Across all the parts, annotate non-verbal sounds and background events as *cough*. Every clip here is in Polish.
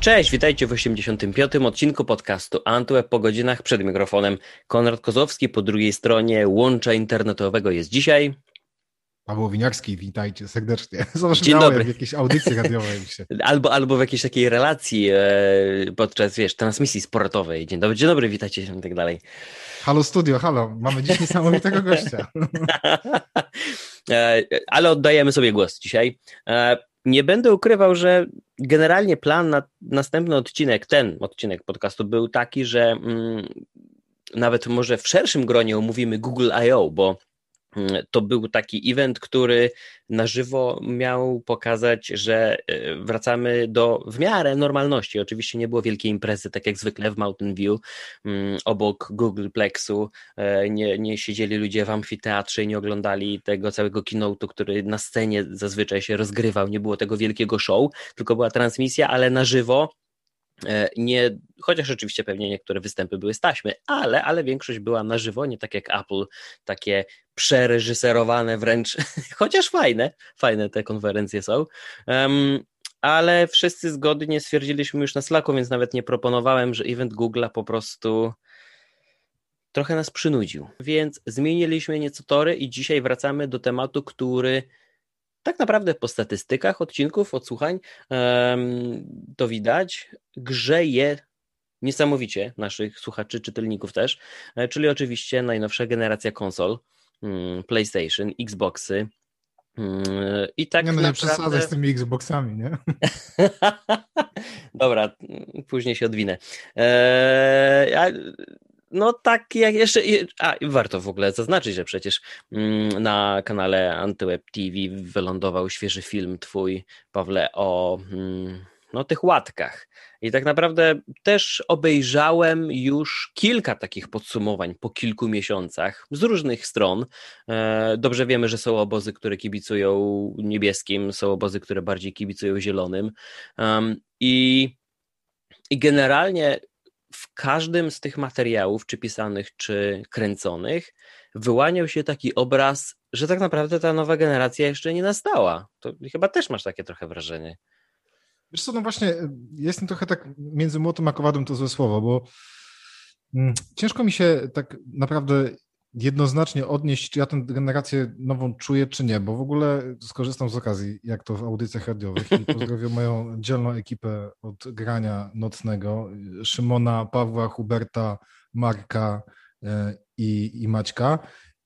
Cześć, witajcie w 85. odcinku podcastu Antweb po godzinach przed mikrofonem. Konrad Kozłowski po drugiej stronie łącza internetowego jest dzisiaj. Paweł Winiarski, witajcie serdecznie. *laughs* Dzień dobry. w jakiejś audycji radiowej. Się. *laughs* Albo, albo w jakiejś takiej relacji e, podczas, wiesz, transmisji sportowej. Dzień dobry, dzień dobry, witajcie się i tak dalej. Halo studio, halo, mamy dziś niesamowitego gościa. *laughs* e, ale oddajemy sobie głos dzisiaj. E, nie będę ukrywał, że generalnie plan na następny odcinek, ten odcinek podcastu był taki, że mm, nawet może w szerszym gronie omówimy Google I.O., bo to był taki event, który na żywo miał pokazać, że e, wracamy do w miarę normalności. Oczywiście nie było wielkiej imprezy, tak jak zwykle w Mountain View, mm, obok Google Plexu. E, nie, nie siedzieli ludzie w amfiteatrze i nie oglądali tego całego keynote'u, który na scenie zazwyczaj się rozgrywał. Nie było tego wielkiego show, tylko była transmisja, ale na żywo nie, chociaż oczywiście pewnie niektóre występy były z taśmy, ale, ale większość była na żywo, nie tak jak Apple, takie przereżyserowane wręcz, *laughs* chociaż fajne, fajne te konferencje są. Um, ale wszyscy zgodnie stwierdziliśmy już na Slacku, więc nawet nie proponowałem, że event Google'a po prostu trochę nas przynudził. Więc zmieniliśmy nieco tory i dzisiaj wracamy do tematu, który tak naprawdę po statystykach odcinków, odsłuchań to widać, grzeje niesamowicie naszych słuchaczy, czytelników też, e, czyli oczywiście najnowsza generacja konsol, mm, PlayStation, Xboxy, mm, i tak nie, no nie naprawdę... przesadzaj z tymi Xboxami, nie? *laughs* Dobra, później się odwinę. Eee, no tak, jak jeszcze. A, warto w ogóle zaznaczyć, że przecież mm, na kanale Antyweb TV wylądował świeży film twój, Pawle, o mm, no, tych łatkach. I tak naprawdę też obejrzałem już kilka takich podsumowań po kilku miesiącach z różnych stron. E, dobrze wiemy, że są obozy, które kibicują niebieskim, są obozy, które bardziej kibicują zielonym. I, i generalnie w każdym z tych materiałów, czy pisanych, czy kręconych, wyłaniał się taki obraz, że tak naprawdę ta nowa generacja jeszcze nie nastała. To chyba też masz takie trochę wrażenie. Wiesz co, no właśnie, jestem trochę tak między młotem a kowadem to złe słowo, bo mm, ciężko mi się tak naprawdę jednoznacznie odnieść, czy ja tę generację nową czuję, czy nie, bo w ogóle skorzystam z okazji, jak to w audycjach radiowych i pozdrowię *laughs* moją dzielną ekipę od grania nocnego, Szymona, Pawła, Huberta, Marka e, i, i Maćka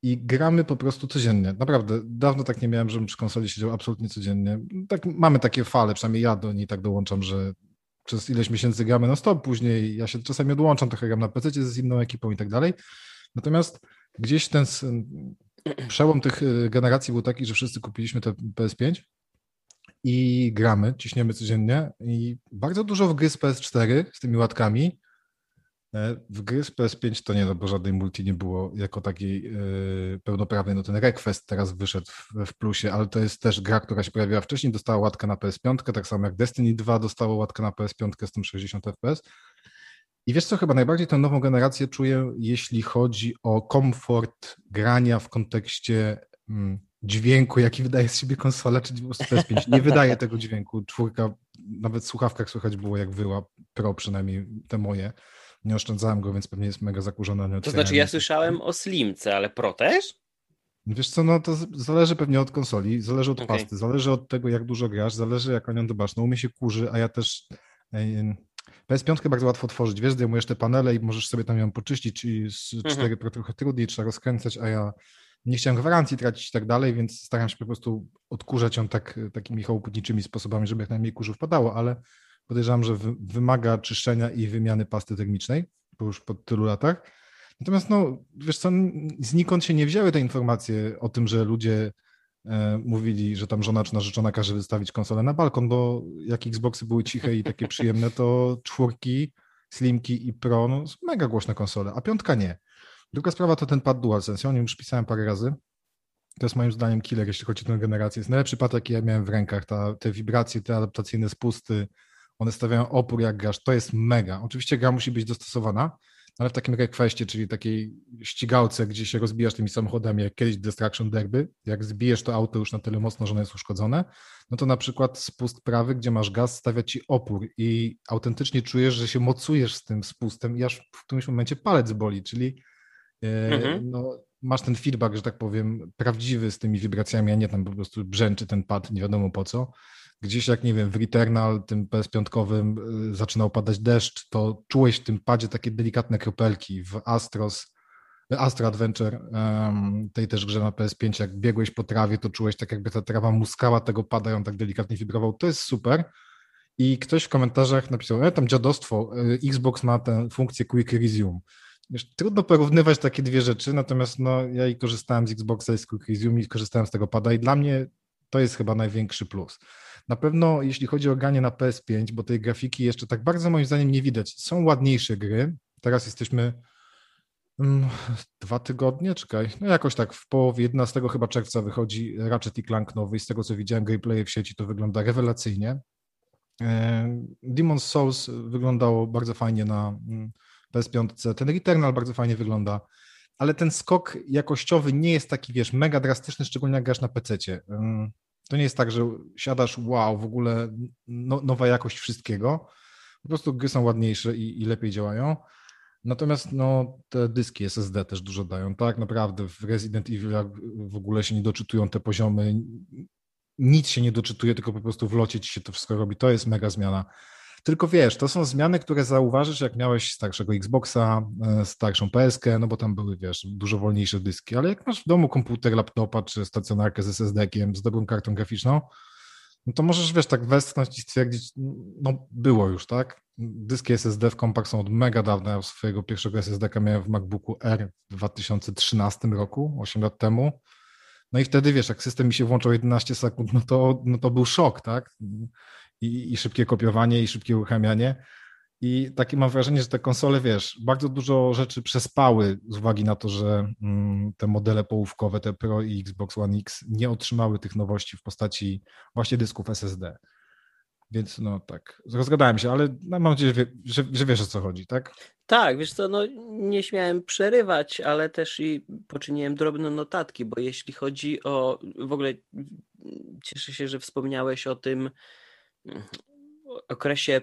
i gramy po prostu codziennie. Naprawdę, dawno tak nie miałem, żebym przy konsoli siedział absolutnie codziennie. Tak, mamy takie fale, przynajmniej ja do niej tak dołączam, że przez ileś miesięcy gramy no stop, później ja się czasami odłączam, trochę gram na PC z inną ekipą i tak dalej. Natomiast gdzieś ten przełom tych y, generacji był taki, że wszyscy kupiliśmy te PS5 i gramy, ciśniemy codziennie i bardzo dużo w gry z PS4 z tymi łatkami. E, w gry z PS5 to nie, no bo żadnej multi nie było jako takiej yy, pełnoprawnej. No ten Request teraz wyszedł w, w, plusie, ale to jest też gra, która się pojawiła wcześniej, dostała łatkę na PS5, tak samo jak Destiny 2 dostało łatkę na PS5 z tym 60 FPS. I wiesz co, chyba najbardziej tę nową generację czuję, jeśli chodzi o komfort grania w kontekście mm, dźwięku, jaki wydaje z siebie konsola, prostu PS5 nie wydaje tego dźwięku. Czwórka, nawet w słuchawkach słychać było jak wyła, pro przynajmniej te moje. Nie oszczędzałem go, więc pewnie jest mega zakurzona. To znaczy ja słyszałem o Slimce, ale pro też? Wiesz co, no to zależy pewnie od konsoli, zależy od okay. pasty, zależy od tego, jak dużo grasz, zależy jak nią dbasz. No u mnie się kurzy, a ja też PS5 bardzo łatwo tworzyć, wiesz, zdejmujesz te panele i możesz sobie tam ją poczyścić i z mhm. 4 Pro trochę trudniej, trzeba rozkręcać, a ja nie chciałem gwarancji tracić i tak dalej, więc staram się po prostu odkurzać ją tak, takimi chałupniczymi sposobami, żeby jak najmniej kurzu wpadało, ale podejrzewam, że wymaga czyszczenia i wymiany pasty termicznej, bo już po tylu latach. Natomiast no, wiesz co, znikąd się nie wzięły te informacje o tym, że ludzie mówili, że tam żona czy narzeczona każe wystawić konsolę na balkon, bo jak Xboxy były ciche i takie przyjemne, to czwórki, Slimki i Pro, no mega głośne konsole, a piątka nie. Druga sprawa to ten pad DualSense, o nim już pisałem parę razy. To jest moim zdaniem killer, jeśli chodzi o tę generację. Jest najlepszy pad, jaki ja miałem w rękach. Ta, te wibracje, te adaptacyjne spusty, one stawiają opór jak grasz. To jest mega. Oczywiście gra musi być dostosowana, ale w takim requestie, czyli takiej ścigałce, gdzie się rozbijasz tymi samochodami, jak kiedyś Destruction Derby, jak zbijesz to auto już na tyle mocno, że ono jest uszkodzone, no to na przykład spust prawy, gdzie masz gaz, stawia ci opór i autentycznie czujesz, że się mocujesz z tym spustem i aż w którymś momencie palec boli, czyli e, mhm. no, masz ten feedback, że tak powiem, prawdziwy z tymi wibracjami, a nie tam po prostu brzęczy ten pad nie wiadomo po co gdzieś jak, nie wiem, w Returnal, tym PS5 y, zaczynał padać deszcz, to czułeś w tym padzie takie delikatne kropelki. W Astros, Astra Adventure, um, tej też grze na PS5, jak biegłeś po trawie, to czułeś tak jakby ta trawa muskała tego pada on tak delikatnie wibrował. To jest super. I ktoś w komentarzach napisał, e, tam dziadostwo, y, Xbox ma tę funkcję Quick Resume. Wiesz, trudno porównywać takie dwie rzeczy, natomiast no, ja i korzystałem z Xboxa i z Quick Resume i korzystałem z tego pada i dla mnie to jest chyba największy plus. Na pewno jeśli chodzi o granie na PS5, bo tej grafiki jeszcze tak bardzo moim zdaniem nie widać, są ładniejsze gry. Teraz jesteśmy um, dwa tygodnie, czekaj, no jakoś tak w połowie 11 chyba czerwca wychodzi Ratchet i Clank nowy i z tego co widziałem gameplay w sieci to wygląda rewelacyjnie. E, Demon's Souls wyglądało bardzo fajnie na mm, PS5, ten Returnal bardzo fajnie wygląda, ale ten skok jakościowy nie jest taki, wiesz, mega drastyczny, szczególnie jak grasz na PC-cie. To nie jest tak, że siadasz, wow, w ogóle no, nowa jakość wszystkiego. Po prostu gry są ładniejsze i, i lepiej działają. Natomiast no, te dyski SSD też dużo dają. Tak naprawdę w Resident Evil w ogóle się nie doczytują te poziomy. Nic się nie doczytuje, tylko po prostu w locie ci się to wszystko robi. To jest mega zmiana. Tylko wiesz, to są zmiany, które zauważysz, jak miałeś starszego Xboxa, e, starszą PSK, no bo tam były, wiesz, dużo wolniejsze dyski, ale jak masz w domu komputer, laptopa czy stacjonarkę z SSD-kiem, z dobrą kartą graficzną, no to możesz, wiesz, tak westchnąć i stwierdzić, no było już, tak? Dyski SSD w kompach są od mega dawna. Ja swojego pierwszego SSD-ka miałem w MacBooku R w 2013 roku, 8 lat temu. No i wtedy, wiesz, jak system mi się włączał 11 sekund, no to, no to był szok, tak? I, i szybkie kopiowanie, i szybkie uruchamianie. I takie mam wrażenie, że te konsole, wiesz, bardzo dużo rzeczy przespały z uwagi na to, że mm, te modele połówkowe, te Pro i Xbox One X nie otrzymały tych nowości w postaci właśnie dysków SSD. Więc no tak, rozgadałem się, ale no, mam nadzieję, że, że wiesz o co chodzi, tak? Tak, wiesz co, no nie śmiałem przerywać, ale też i poczyniłem drobne notatki, bo jeśli chodzi o, w ogóle cieszę się, że wspomniałeś o tym, okresie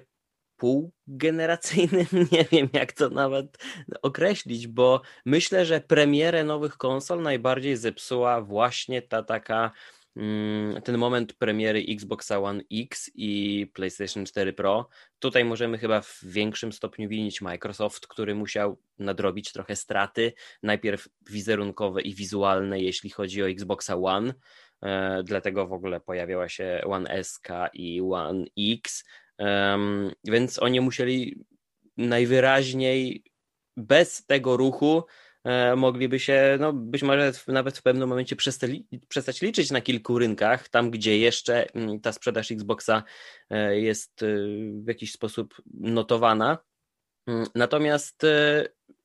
półgeneracyjnym, *laughs* nie wiem jak to nawet określić, bo myślę, że premierę nowych konsol najbardziej zepsuła właśnie ta taka mm, ten moment premiery Xboxa One X i PlayStation 4 Pro. Tutaj możemy chyba w większym stopniu winić Microsoft, który musiał nadrobić trochę straty, najpierw wizerunkowe i wizualne, jeśli chodzi o Xboxa One, dlatego w ogóle pojawiała się One SK i One X, więc oni musieli najwyraźniej bez tego ruchu e, mogliby się, no być może nawet w pewnym momencie przestać, liczyć na kilku rynkach, tam gdzie jeszcze mm, ta sprzedaż Xboxa e, jest w jakiś sposób notowana. Mm, natomiast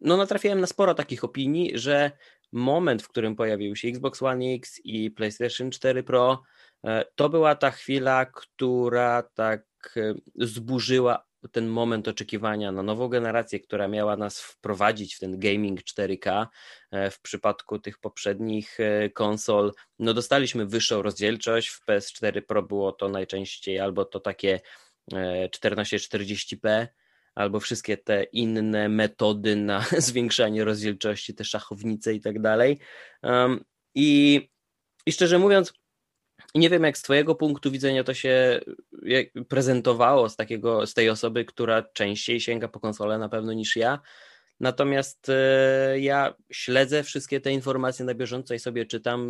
no, natrafiłem na sporo takich opinii, że moment, w którym pojawił się Xbox One X i PlayStation 4 Pro, e, to była ta chwila, która tak e, zburzyła ten moment oczekiwania na nową generację, która miała nas wprowadzić w ten gaming 4K. E, w przypadku tych poprzednich konsol, no dostaliśmy wyższą rozdzielczość. W PS4 Pro było to najczęściej albo to takie 1440p, albo wszystkie te inne metody na *laughs* zwiększanie rozdzielczości, te szachownice i tak dalej. I, I szczerze mówiąc, nie wiem, jak z Twojego punktu widzenia to się prezentowało z, takiego, z tej osoby, która częściej sięga po konsolę na pewno niż ja. Natomiast e, ja śledzę wszystkie te informacje na bieżąco i sobie czytam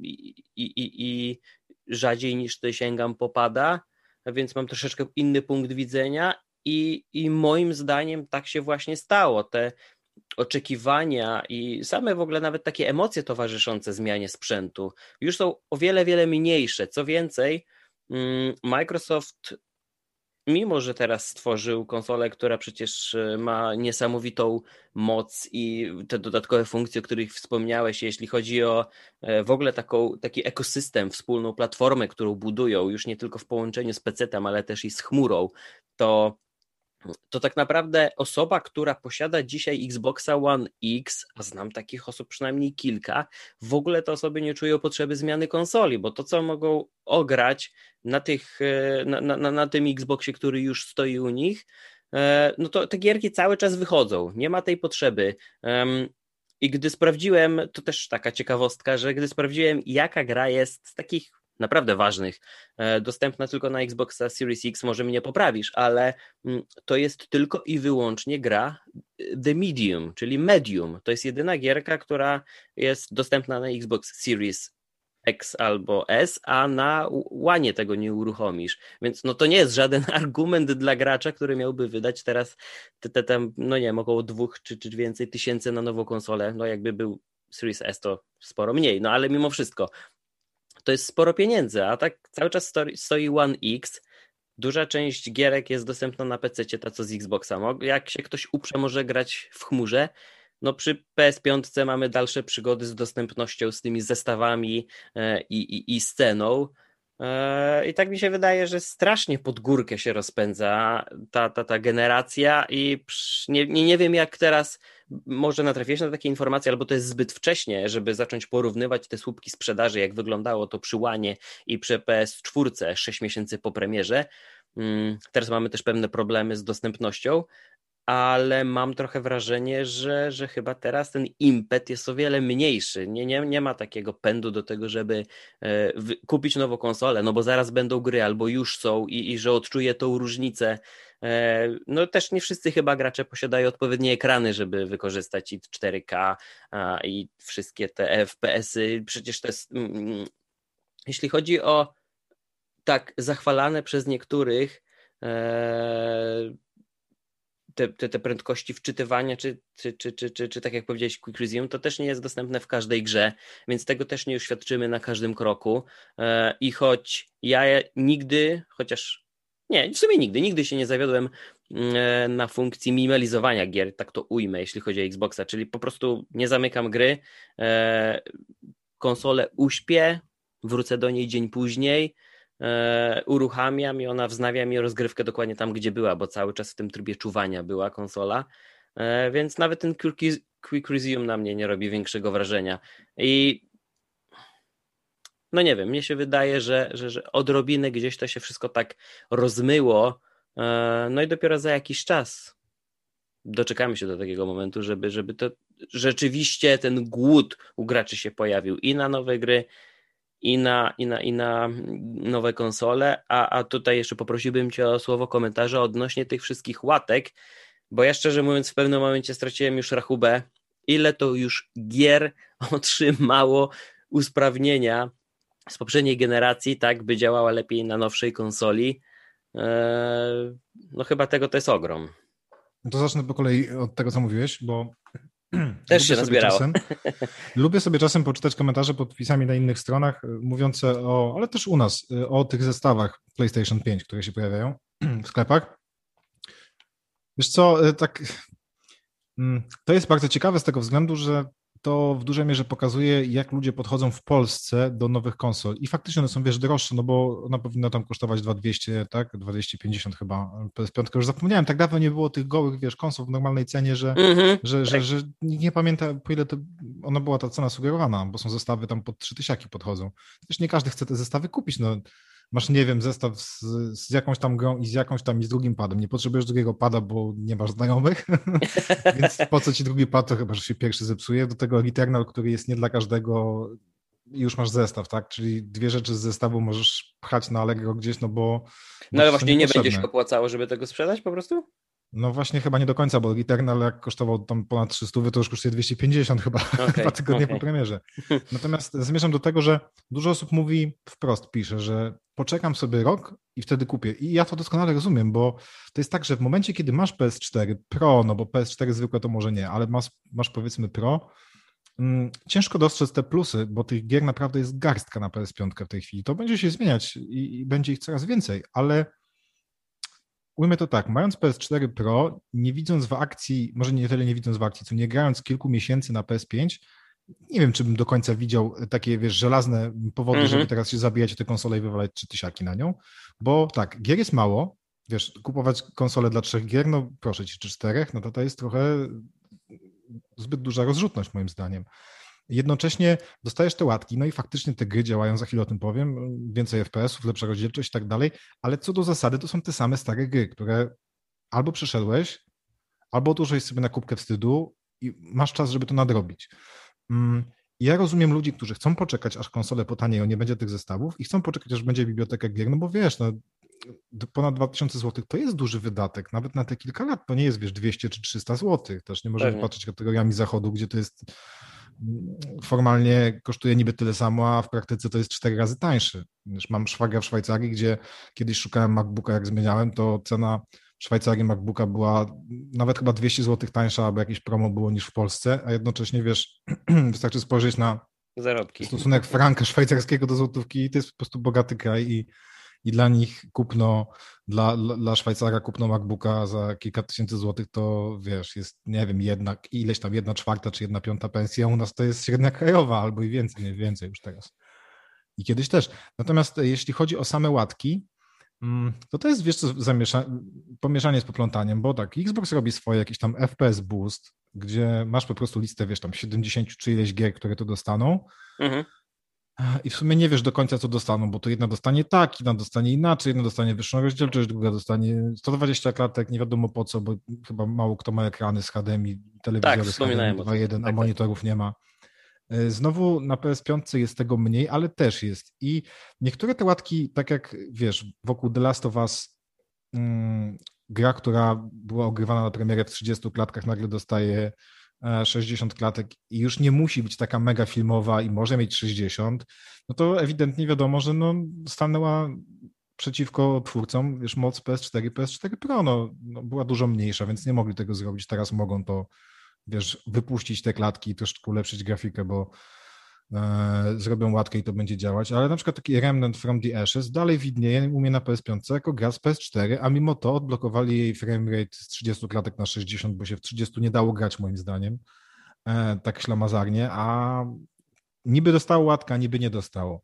i, i, i rzadziej niż ty sięgam popada, więc mam troszeczkę inny punkt widzenia i, I moim zdaniem tak się właśnie stało. Te oczekiwania i same w ogóle nawet takie emocje towarzyszące zmianie sprzętu już są o wiele, wiele mniejsze. Co więcej, mm, Microsoft, mimo że teraz stworzył konsolę, która przecież e, ma niesamowitą moc i te dodatkowe funkcje, o których wspomniałeś, jeśli chodzi o e, w ogóle taką, taki ekosystem, wspólną platformę, którą budują, już nie tylko w połączeniu z PC-tem, ale też i z chmurą, to to tak naprawdę osoba, która posiada dzisiaj Xboxa One X, a znam takich osób przynajmniej kilka, w ogóle te osoby nie czują potrzeby zmiany konsoli, bo to, co mogą ograć na, tych, e, na, na, na tym Xboxie, który już stoi u nich, e, no to te gierki cały czas wychodzą, nie ma tej potrzeby. I gdy sprawdziłem, to też taka ciekawostka, że gdy sprawdziłem, jaka gra jest z takich naprawdę ważnych, e, dostępna tylko na Xboxa Series X, może mnie poprawisz, ale mm, to jest tylko i wyłącznie gra e, The Medium, czyli Medium. To jest jedyna gierka, która jest dostępna na Xbox Series X albo S, a na łanie tego nie uruchomisz. Więc no to nie jest żaden *laughs* argument dla gracza, który miałby wydać teraz te, te tam, no nie wiem, około dwóch czy, czy więcej tysięcy na nową konsolę. No jakby był Series S to sporo mniej, no ale mimo wszystko to jest sporo pieniędzy, a tak cały czas stoi One X. Duża część gierek jest dostępna na PC, ta co z Xboxa. Jak się ktoś uprze, może grać w chmurze. No przy PS5 mamy dalsze przygody z dostępnością, z tymi zestawami e, i, i, i sceną. E, I tak mi się wydaje, że strasznie pod górkę się rozpędza ta, ta, ta generacja i nie, nie, wiem jak teraz może natrafiłeś na takie informacje, albo to jest zbyt wcześnie, żeby zacząć porównywać te słupki sprzedaży, jak wyglądało to przy Łanie i przy PS4 6 miesięcy po premierze. Mm, teraz mamy też pewne problemy z dostępnością, ale mam trochę wrażenie, że, że chyba teraz ten impet jest o wiele mniejszy. Nie, nie, nie ma takiego pędu do tego, żeby e, kupić nową konsolę, no bo zaraz będą gry albo już są i, i że odczuję tą różnicę. E, no też nie wszyscy chyba gracze posiadają odpowiednie ekrany, żeby wykorzystać i 4K a, i wszystkie te FPS-y. Przecież to jest. Mm, mm, jeśli chodzi o tak zachwalane przez niektórych e, te, te, te prędkości wczytywania, czy, czy, czy, czy, czy, czy tak jak powiedziałeś, Quick Resume, to też nie jest dostępne w każdej grze, więc tego też nie uświadczymy na każdym kroku. E, I choć ja nigdy, chociaż nie, w sumie nigdy, nigdy się nie zawiodłem mm, e, na funkcji minimalizowania gier, tak to ujmę, jeśli chodzi o Xboxa, czyli po prostu nie zamykam gry, e, konsolę uśpię, wrócę do niej dzień później, uruchamiam i ona wznawia mi rozgrywkę dokładnie tam, gdzie była, bo cały czas w tym trybie czuwania była konsola, e, więc nawet ten Quick Resume na mnie nie robi większego wrażenia. I no nie wiem, mnie się wydaje, że, że, że odrobinę gdzieś to się wszystko tak rozmyło, e, no i dopiero za jakiś czas doczekamy się do takiego momentu, żeby, żeby to rzeczywiście ten głód u graczy się pojawił i na nowe gry, i na, i na, i na nowe konsole, a, a tutaj jeszcze poprosiłbym Cię o słowo komentarza odnośnie tych wszystkich łatek, bo ja szczerze mówiąc w pewnym momencie straciłem już rachubę, ile to już gier *laughs* otrzymało usprawnienia z poprzedniej generacji, tak, by działała lepiej na nowszej konsoli. Eee, no chyba tego to jest ogrom. No to zacznę po kolei od tego, co mówiłeś, bo *clears throat* też się nazbierało. Czasem, *laughs* lubię sobie czasem poczytać komentarze pod wpisami na innych stronach, e, mówiące o, ale też u nas, e, o tych zestawach PlayStation 5, które się pojawiają *clears throat* w sklepach. Wiesz co, e, tak, mm, to jest bardzo ciekawe z tego względu, że to w dużej mierze pokazuje, jak ludzie podchodzą w Polsce do nowych konsol. I faktycznie one są, wiesz, droższe, no bo ona powinna tam kosztować 2200, tak? 250 chyba. PS5 już zapomniałem, tak dawno nie było tych gołych, wiesz, konsol w normalnej cenie, że, mm -hmm. że, że, że, nikt nie pamięta, po ile to ona była ta cena sugerowana, bo są zestawy tam pod 3000 podchodzą. Wiesz, nie każdy chce te zestawy kupić, no masz, nie wiem, zestaw z, z, jakąś tam grą i z jakąś tam i z drugim padem. Nie potrzebujesz drugiego pada, bo nie masz znajomych, *laughs* więc po co ci drugi pad, to chyba, że się pierwszy zepsuje. Do tego Returnal, który jest nie dla każdego, już masz zestaw, tak? Czyli dwie rzeczy z zestawu możesz pchać na Allegro gdzieś, no bo... No ale właśnie nie będzie się opłacało, żeby tego sprzedać po prostu? No właśnie chyba nie do końca, bo Eternal jak kosztował tam ponad 300, to już kosztuje 250 chyba, *laughs* okay, dwa tygodnie okay. po premierze. *laughs* Natomiast zmierzam do tego, że dużo osób mówi, wprost pisze, że poczekam sobie rok i wtedy kupię. I ja to doskonale rozumiem, bo to jest tak, że w momencie, kiedy masz PS4 Pro, no bo PS4 zwykłe to może nie, ale masz, masz powiedzmy Pro, mm, ciężko dostrzec te plusy, bo tych gier naprawdę jest garstka na PS5 w tej chwili. To będzie się zmieniać i, i będzie ich coraz więcej, ale ujmę to tak, mając PS4 Pro, nie widząc w akcji, może nie tyle nie widząc w akcji, co nie grając kilku miesięcy na PS5, nie wiem, czy bym do końca widział takie, wiesz, żelazne powody, mm -hmm. żeby teraz się zabijać o tę konsolę i wywalać trzy tysiaki na nią, bo tak, gier jest mało, wiesz, kupować konsolę dla trzech gier, no proszę ci, czy czterech, no to to jest trochę zbyt duża rozrzutność moim zdaniem. Jednocześnie dostajesz te łatki, no i faktycznie te gry działają, za chwilę o tym powiem, więcej FPS-ów, lepsza rozdzielczość i tak dalej, ale co do zasady to są te same stare gry, które albo przeszedłeś, albo odłożyłeś sobie na kubkę wstydu i masz czas, żeby to nadrobić. Mm, ja rozumiem ludzi, którzy chcą poczekać, aż konsole potanieją, nie będzie tych zestawów i chcą poczekać, aż będzie biblioteka gier, no bo wiesz, no, ponad 2000 zł to jest duży wydatek, nawet na te kilka lat to nie jest, wiesz, 200 czy 300 zł. Też nie możemy Pewnie. patrzeć kategoriami zachodu, gdzie to jest formalnie kosztuje niby tyle samo, a w praktyce to jest cztery razy tańszy. Mam szwagra w Szwajcarii, gdzie kiedyś szukałem MacBooka, jak zmieniałem, to cena w Szwajcarii MacBooka była nawet chyba 200 zł tańsza, albo jakieś promo było niż w Polsce, a jednocześnie, wiesz, *clears throat* wystarczy spojrzeć na Zarobki. stosunek franka szwajcarskiego do złotówki i to jest po prostu bogaty kraj i i dla nich kupno, dla, dla Szwajcara kupno MacBooka za kilka tysięcy złotych to wiesz, jest nie wiem, jedna, ileś tam jedna czwarta czy jedna piąta pensja, u nas to jest średnia krajowa albo i więcej, nie więcej już teraz. I kiedyś też. Natomiast jeśli chodzi o same łatki, mm, to to jest, wiesz co, pomieszanie z poplątaniem, bo tak, Xbox robi swoje jakiś tam FPS boost, gdzie masz po prostu listę, wiesz, tam 70 czy ileś gier, które to dostaną, mhm. I w sumie nie wiesz do końca, co dostaną, bo to jedna dostanie tak, jedna dostanie inaczej, jedna dostanie wyższą rozdzielczość, druga dostanie 120 klatek, nie wiadomo po co, bo chyba mało kto ma ekrany z HDMI, telewizory tak, z HDMI 2.1, tak, a tak. monitorów nie ma. E, znowu na PS5 jest tego mniej, ale też jest. I niektóre te łatki, tak jak wiesz, wokół The Last of Us, mm, gra, która była ogrywana na premierę w 30 klatkach, nagle dostaje 60 klatek i już nie musi być taka mega filmowa i może mieć 60, no to ewidentnie wiadomo, że no stanęła przeciwko twórcom, wiesz, moc PS4, PS4 Pro, no, no, była dużo mniejsza, więc nie mogli tego zrobić. Teraz mogą to, wiesz, wypuścić te klatki i troszkę ulepszyć grafikę, bo e, zrobią łatkę i to będzie działać, ale na przykład taki Remnant from the Ashes dalej widnieje u mnie na PS5 jako gra z PS4, a mimo to odblokowali jej framerate z 30 klatek na 60, bo się w 30 nie dało grać moim zdaniem, e, tak ślamazarnie, a niby dostało łatka, niby nie dostało.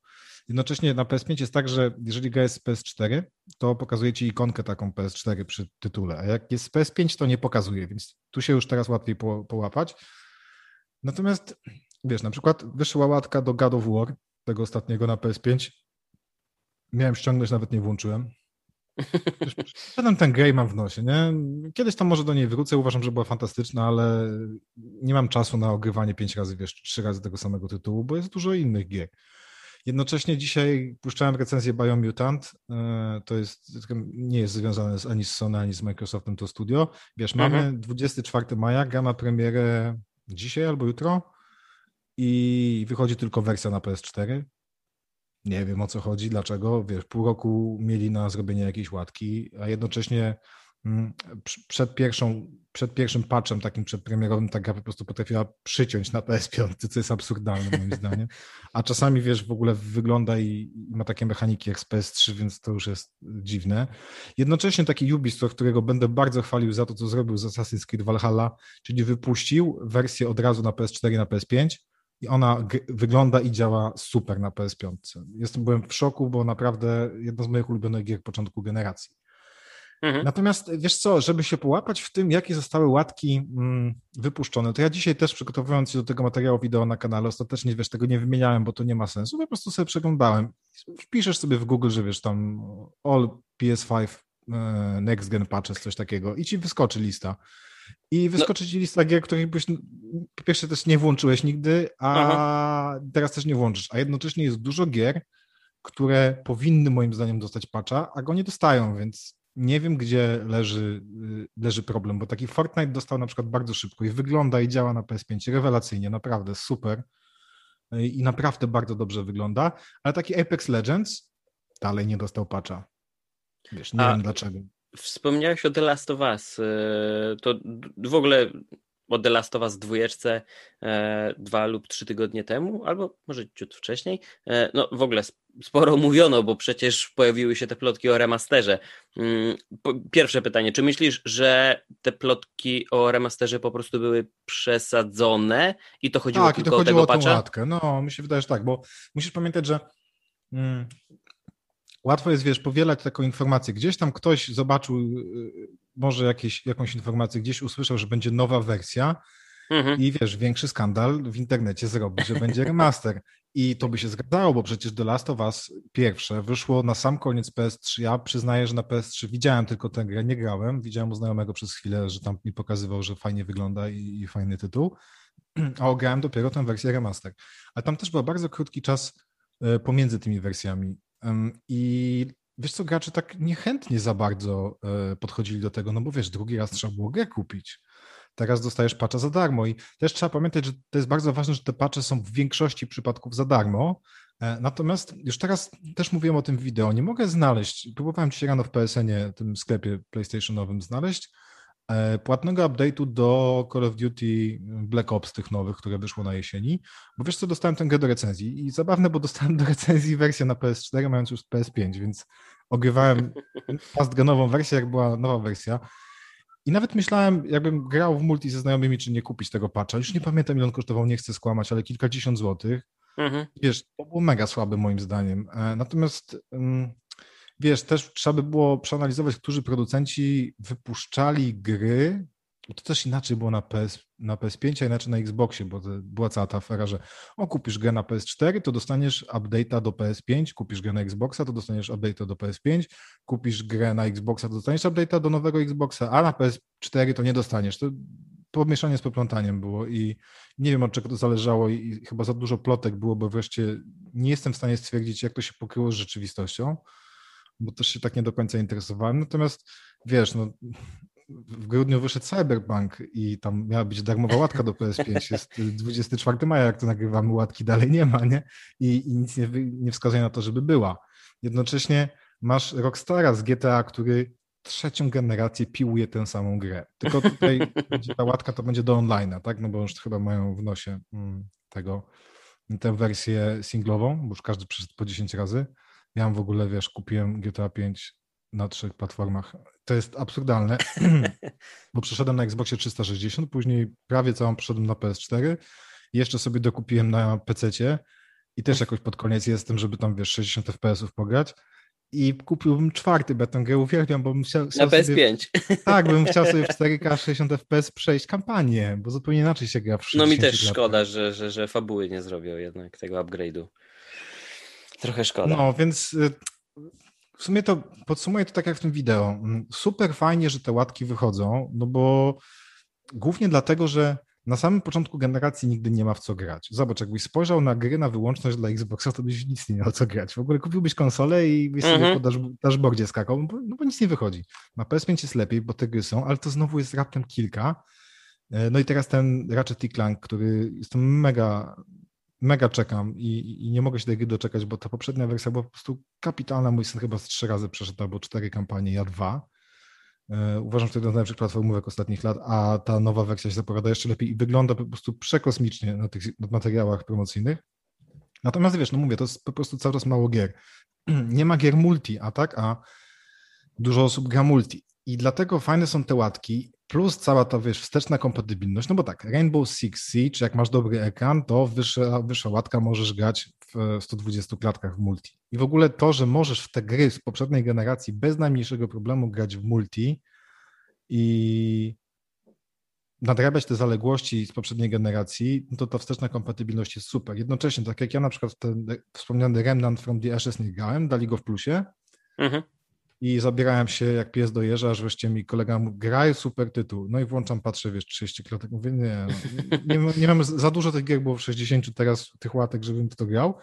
Jednocześnie na PS5 jest tak, że jeżeli gra jest z PS4, to pokazuje ci ikonkę taką PS4 przy tytule, a jak jest z PS5, to nie pokazuje, więc tu się już teraz łatwiej po, połapać. Natomiast wiesz, na przykład wyszła łatka do God of War, tego ostatniego na PS5. Miałem ściągnąć, nawet nie włączyłem. *laughs* Potem ten grę mam w nosie, nie? Kiedyś tam może do niej wrócę, uważam, że była fantastyczna, ale nie mam czasu na ogrywanie pięć razy, wiesz, trzy razy tego samego tytułu, bo jest dużo innych gier. Jednocześnie dzisiaj puszczałem recenzję Biomutant, e, to jest, nie jest związane z, ani z Sony, ani z Microsoftem to studio. Wiesz, mhm. mamy 24 maja, gra ma premierę dzisiaj albo jutro i wychodzi tylko wersja na PS4. Nie wiem o co chodzi, dlaczego. Wiesz, pół roku mieli na zrobienie jakiejś łatki, a jednocześnie mm, przed, pierwszą, przed pierwszym patchem takim przedpremierowym ta gra po prostu potrafiła przyciąć na PS5, co jest absurdalne moim zdaniem. A czasami, wiesz, w ogóle wygląda i, ma takie mechaniki jak z PS3, więc to już jest dziwne. Jednocześnie taki Ubisoft, którego będę bardzo chwalił za to, co zrobił z Assassin's Creed Valhalla, czyli wypuścił wersję od razu na PS4 i na PS5, i ona wygląda i działa super na PS5. Jestem, byłem w szoku, bo naprawdę jedna z moich ulubionych gier początku generacji. Mhm. Natomiast wiesz co, żeby się połapać w tym, jakie zostały łatki mm, wypuszczone, to ja dzisiaj też przygotowując się do tego materiału wideo na kanale, ostatecznie wiesz, tego nie wymieniałem, bo to nie ma sensu, po prostu sobie przeglądałem. Wpiszesz sobie w Google, że wiesz tam all PS5 e, next gen patches, coś takiego i ci wyskoczy lista. I wyskoczy no. ci lista gier, których byś po pierwsze też nie włączyłeś nigdy, a Aha. teraz też nie włączysz. A jednocześnie jest dużo gier, które powinny moim zdaniem dostać patcha, a go nie dostają, więc nie wiem, gdzie leży, leży problem, bo taki Fortnite dostał na przykład bardzo szybko i wygląda i działa na PS5 rewelacyjnie, naprawdę super i naprawdę bardzo dobrze wygląda, ale taki Apex Legends dalej nie dostał patcha. Wiesz, nie a, wiem dlaczego. Wspomniałeś o The Last of Us. E, to w ogóle o The Last of Us dwójeczce e, dwa lub trzy tygodnie temu, albo może ciut wcześniej. E, no w ogóle sporo mówiono, bo przecież pojawiły się te plotki o remasterze. Mm, pierwsze pytanie, czy myślisz, że te plotki o remasterze po prostu były przesadzone i to chodziło tak, tylko i to chodziło o tego o tą łatkę. No, mi się wydaje, że tak, bo musisz pamiętać, że mm, łatwo jest, wiesz, powielać taką informację. Gdzieś tam ktoś zobaczył y, może jakieś, jakąś informację, gdzieś usłyszał, że będzie nowa wersja mhm. i wiesz, większy skandal w internecie zrobi, że będzie remaster. I to by się zgadzało, bo przecież The Last of Us pierwsze wyszło na sam koniec PS3. Ja przyznaję, że na PS3 widziałem tylko tę grę, nie grałem. Widziałem u znajomego przez chwilę, że tam mi pokazywał, że fajnie wygląda i, i fajny tytuł. A ograłem dopiero tę wersję remaster. Ale tam też był bardzo krótki czas e, pomiędzy tymi wersjami. I wiesz co, gracze tak niechętnie za bardzo e, podchodzili do tego, no bo wiesz, drugi raz trzeba było grę kupić. Teraz dostajesz patcha za darmo i też trzeba pamiętać, że to jest bardzo ważne, że te patche są w większości przypadków za darmo. E, natomiast już teraz też mówiłem o tym wideo, nie mogę znaleźć, próbowałem dzisiaj rano w PSN-ie, tym sklepie PlayStationowym znaleźć, płatnego update'u do Call of Duty Black Ops tych nowych, które wyszło na jesieni, bo wiesz co, dostałem tę grę do recenzji i zabawne, bo dostałem do recenzji wersję na PS4, mając już PS5, więc ogrywałem *laughs* pastgenową wersję, jak była nowa wersja. I nawet myślałem, jakbym grał w multi ze znajomymi, czy nie kupić tego patcha. Już nie pamiętam, ile on kosztował, nie chcę skłamać, ale kilkadziesiąt złotych. Mhm. Wiesz, to było mega słabe moim zdaniem. E, natomiast um, wiesz, też trzeba by było przeanalizować, którzy producenci wypuszczali gry. To też inaczej było na, PS, na PS5, a inaczej na Xboxie, bo była cała ta afera, że o, kupisz grę na PS4, to dostaniesz update'a do PS5, kupisz grę na Xboxa, to dostaniesz update'a do PS5, kupisz grę na Xboxa, to dostaniesz update'a do nowego Xboxa, a na PS4 to nie dostaniesz. To pomieszanie z poplątaniem było i nie wiem od czego to zależało i chyba za dużo plotek było, bo wreszcie nie jestem w stanie stwierdzić, jak to się pokryło z rzeczywistością bo też się tak nie do końca interesowałem. Natomiast wiesz, no, w grudniu wyszedł Cyberpunk i tam miała być darmowa łatka do PS5. Jest 24 maja, jak to nagrywamy, łatki dalej nie ma, nie? I, i nic nie, nie wskazuje na to, żeby była. Jednocześnie masz Rockstara z GTA, który trzecią generację piłuje tę samą grę. Tylko tutaj *laughs* ta łatka to będzie do online'a, tak? No bo już chyba mają w nosie mm, tego, tę wersję singlową, bo już każdy przeszedł po 10 razy. Ja w ogóle, wiesz, kupiłem GTA 5 na trzech platformach. To jest absurdalne, *clears throat* bo przeszedłem na Xboxie 360, później prawie całą przeszedłem na PS4, jeszcze sobie dokupiłem na PC i też jakoś pod koniec jestem, żeby tam, wiesz, 60 FPS-ów pograć i kupiłbym czwarty, bo tę grę uwielbiam, bo bym chciał, chciał Na PS5. Sobie, tak, bym chciał sobie w 4K 60 FPS przejść kampanię, bo zupełnie inaczej się gra w 60 No mi też szkoda, że, że, że fabuły nie zrobią jednak tego upgrade'u. Trochę szkoda. No, więc y, w sumie to podsumuję to tak jak w tym wideo. Super fajnie, że te łatki wychodzą, no bo głównie dlatego, że na samym początku generacji nigdy nie ma w co grać. Zobacz, jakbyś spojrzał na gry na wyłączność dla Xboxa, to byś nic nie miał co grać. W ogóle kupiłbyś konsolę i byś sobie mhm. po dashboardzie skakał, bo, no bo nic nie wychodzi. Na PS5 jest lepiej, bo te gry są, ale to znowu jest raptem kilka. E, no i teraz ten Ratchet Clank, który jest mega mega czekam i, i, nie mogę się tej gry doczekać, bo ta poprzednia wersja była po prostu kapitalna. Mój syn chyba z trzy razy przeszedł albo cztery kampanie, ja dwa. E, uważam, że to jedna z najlepszych platformówek ostatnich lat, a ta nowa wersja się zapowiada jeszcze lepiej i wygląda po prostu przekosmicznie na tych materiałach promocyjnych. Natomiast wiesz, no mówię, to jest po prostu cały czas mało gier. *clears throat* Nie ma gier multi, a tak, a dużo osób gra multi. I dlatego fajne są te łatki, plus cała ta, wiesz, wsteczna kompatybilność, no bo tak, Rainbow Six Siege, jak masz dobry ekran, to wyższa, wyższa łatka możesz grać w 120 klatkach w multi. I w ogóle to, że możesz w te gry z poprzedniej generacji bez najmniejszego problemu grać w multi i nadrabiać te zaległości z poprzedniej generacji, no to ta wsteczna kompatybilność jest super. Jednocześnie, tak jak ja na przykład ten wspomniany Remnant from the Ashes nie grałem, dali go w plusie, mhm i zabierałem się jak pies do jeża, aż wreszcie mi kolega mówi, graj, super tytuł. No i włączam, patrzę, wiesz, 30 klatek. Mówię, nie, no, nie, nie mam za dużo tych gier było w 60 teraz tych łatek, żebym to grał.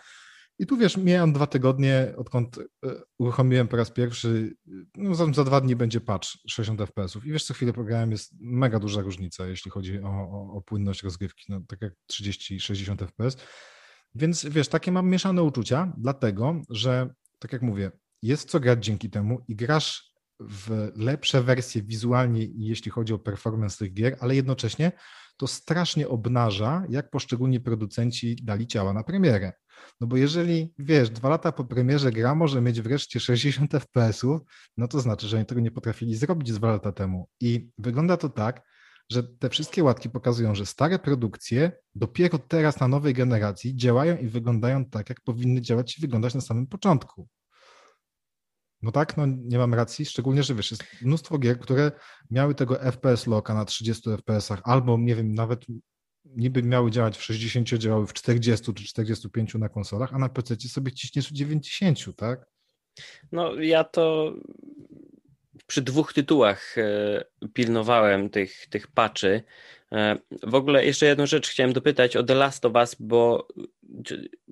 I tu wiesz, miałem dwa tygodnie, odkąd e, uruchomiłem po raz pierwszy, no za, za dwa dni będzie patch 60 FPS-ów. I wiesz, co chwilę pograłem, jest mega duża różnica, jeśli chodzi o, o, o płynność rozgrywki, no, tak jak 30-60 FPS. Więc wiesz, takie mam mieszane uczucia, dlatego, że tak jak mówię, jest co grać dzięki temu i grasz w lepsze wersje wizualnie, jeśli chodzi o performance tych gier, ale jednocześnie to strasznie obnaża, jak poszczególni producenci dali ciała na premierę. No bo jeżeli, wiesz, dwa lata po premierze gra może mieć wreszcie 60 FPS-ów, no to znaczy, że oni tego nie potrafili zrobić dwa lata temu. I wygląda to tak, że te wszystkie łatki pokazują, że stare produkcje dopiero teraz na nowej generacji działają i wyglądają tak, jak powinny działać i wyglądać na samym początku. No tak, no nie mam racji, szczególnie, że wiesz, jest mnóstwo gier, które miały tego FPS locka na 30 FPS-ach, albo nie wiem, nawet niby miały działać w 60, działały w 40 czy 45 na konsolach, a na PC sobie ciśniesz w 90, tak? No ja to przy dwóch tytułach e, pilnowałem tych, tych patchy. E, w ogóle jeszcze jedną rzecz chciałem dopytać o The Last of Us, bo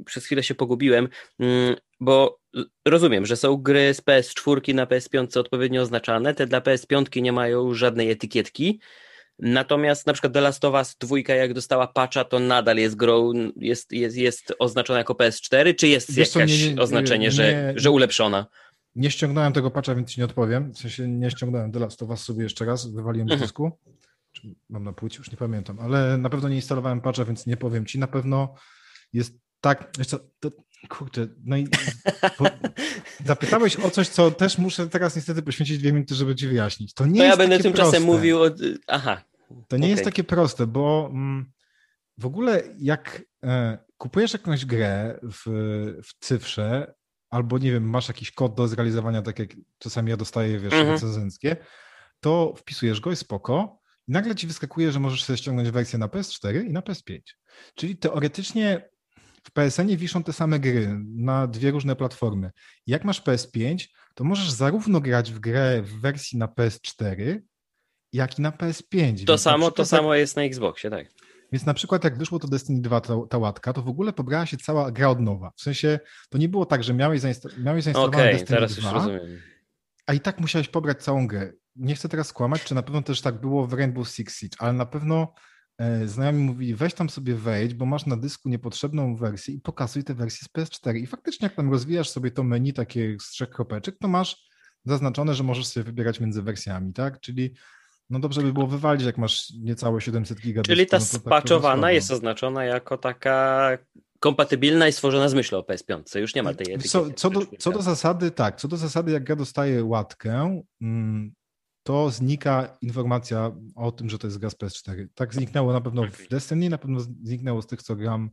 przez chwilę się pogubiłem, mm, bo rozumiem, że są gry z PS4 na PS5 odpowiednio oznaczane, te dla PS5 nie mają żadnej etykietki, Natomiast na przykład The Last of Us 2, jak dostała patcha, to nadal jest grą, jest, jest, jest oznaczona jako PS4, czy jest Wiesz jakieś nie, nie, oznaczenie, nie, że, że ulepszona? Nie ściągnąłem tego patcha, więc ci nie odpowiem. W sensie nie ściągnąłem The Last of Us sobie jeszcze raz, wywaliłem z mhm. dysku. Czy mam na płycie, już nie pamiętam, ale na pewno nie instalowałem patcha, więc nie powiem ci. Na pewno jest tak, co, to, kurczę, no i *laughs* zapytałeś o coś, co też muszę teraz niestety poświęcić dwie minuty, żeby ci wyjaśnić. To nie to jest ja będę tymczasem proste. mówił o... Aha. To nie okay. jest takie proste, bo mm, w ogóle jak e, kupujesz jakąś grę w, w cyfrze, albo nie wiem, masz jakiś kod do zrealizowania, tak jak czasami ja dostaję, wiesz, mhm. recenzenckie, to wpisujesz go i spoko, i nagle ci wyskakuje, że możesz sobie ściągnąć wersję na PS4 i na PS5. Czyli teoretycznie w PSN-ie wiszą te same gry na dwie różne platformy. Jak masz PS5, to możesz zarówno grać w grę w wersji na PS4, jak i na PS5. To samo, to samo jest na Xboxie, tak. Więc na przykład jak wyszło to Destiny 2, ta, ta łatka, to w ogóle pobrała się cała gra od nowa. W sensie to nie było tak, że miałeś, zainsta- miałeś zainstalowane okay, Destiny teraz 2, już rozumiem. a i tak musiałeś pobrać całą grę. Nie chcę teraz skłamać, czy na pewno też tak było w Rainbow Six Siege, ale na pewno e, znajomi mówili, weź tam sobie wejdź, bo masz na dysku niepotrzebną wersję i pokazuj tę wersję z PS4. I faktycznie jak tam rozwijasz sobie to menu takie z trzech kropeczek, to masz zaznaczone, że możesz sobie wybierać między wersjami, tak? Czyli no dobrze by było wywalić, jak masz niecałe 700 giga. Czyli ta no spaczowana tak jest oznaczona jako taka kompatybilna i stworzona z myślą o PS5. Już nie ma tej etykiety. Co, co, do, co do zasady, tak, co do zasady, jak ja dostaję łatkę, mm, to znika informacja o tym, że to jest gra z PS4. Tak zniknęło na pewno w Destiny, na pewno zniknęło z tych, co gram